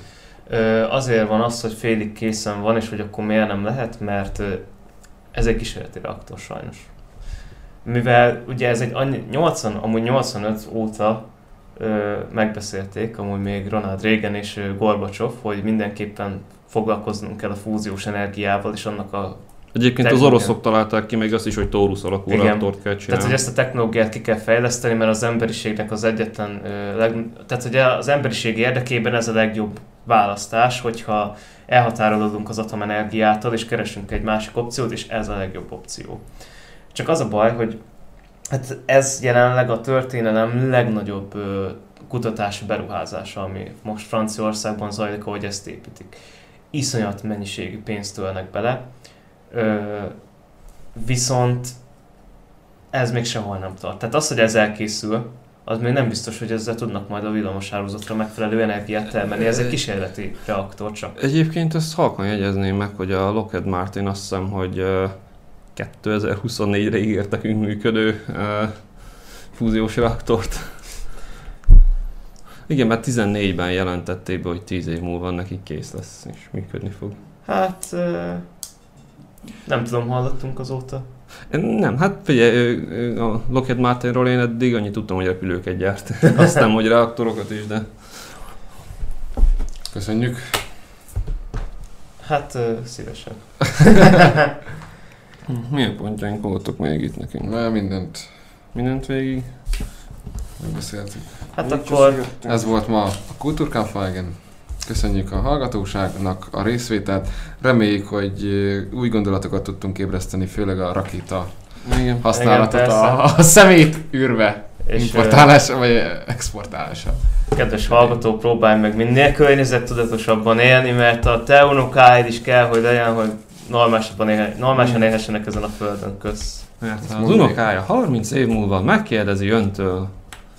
Azért van az, hogy félig készen van, és hogy akkor miért nem lehet, mert ez egy kísérleti reaktor sajnos. Mivel ugye ez egy annyi, 80, amúgy 85 óta megbeszélték, amúgy még Ronald Reagan és Gorbacsov, hogy mindenképpen foglalkoznunk kell a fúziós energiával és annak a... Egyébként az Technológia. oroszok találták ki még azt is, hogy Taurus alakú Igen. reaktort kell Tehát, csinálni. hogy ezt a technológiát ki kell fejleszteni, mert az emberiségnek az egyetlen, leg, tehát ugye az emberiség érdekében ez a legjobb választás, hogyha elhatárolódunk az atomenergiától, és keresünk egy másik opciót, és ez a legjobb opció. Csak az a baj, hogy hát ez jelenleg a történelem legnagyobb ö, kutatási beruházása, ami most Franciaországban zajlik, ahogy ezt építik. Iszonyat mennyiségű pénzt ölnek bele, ö, viszont ez még sehol nem tart. Tehát az, hogy ez elkészül, az még nem biztos, hogy ezzel tudnak majd a villamosározatra megfelelő energiát termelni. Ez egy kísérleti reaktor csak. Egyébként ezt halkan jegyezném meg, hogy a Lockheed Martin azt hiszem, hogy 2024-re ígért nekünk működő ö, fúziós reaktort. Igen, mert 14-ben jelentették be, hogy 10 év múlva neki kész lesz, és működni fog. Hát ö, nem tudom, hallottunk azóta. Nem, hát figyelj, a Lockheed Martinról én eddig annyit tudtam, hogy repülőket gyárt. (laughs) Azt nem, hogy reaktorokat is, de... Köszönjük. Hát szívesen. (laughs) Hm, Milyen pontjaink voltak még itt nekünk? Na, mindent Mindent végig? megbeszéltük. Hát akkor Ez volt ma a Kulturkampfwagen. Köszönjük a hallgatóságnak a részvételt. Reméljük, hogy új gondolatokat tudtunk ébreszteni, főleg a rakéta Igen. használatot Igen, a, a szemét űrbe és importálása vagy exportálása. kedves hallgató, próbálj meg minél környezettudatosabban élni, mert a te unokáid is kell, hogy legyen, hogy normálisan, élhe, normálisan élhessenek ezen a földön. Kösz. Mert az unokája 30 év múlva megkérdezi öntől,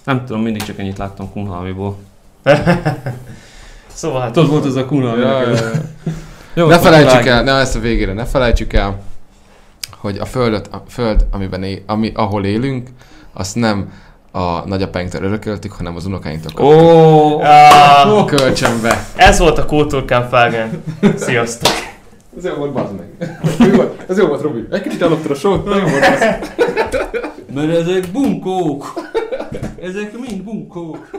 nem tudom, mindig csak ennyit láttam Kunhalmiból. (laughs) Szóval hát Tudod, volt ez a Kunhalmi. Ja, neked? ja, ja. (laughs) Jó, Ne felejtsük el, ne ezt a végére, ne felejtsük el, hogy a földet, a föld, amiben é, ami, ahol élünk, azt nem a nagyapáinktól örököltük, hanem az unokáinktól kaptuk. Ó, Ah, Kölcsönbe. ez volt a Kultúrkampfwagen. Sziasztok! Ez jó volt, bazd meg. Ez jó volt, Robi. Egy kicsit elloptad a sót, nagyon volt az. mert ezek bunkók. Ezek mind bunkók.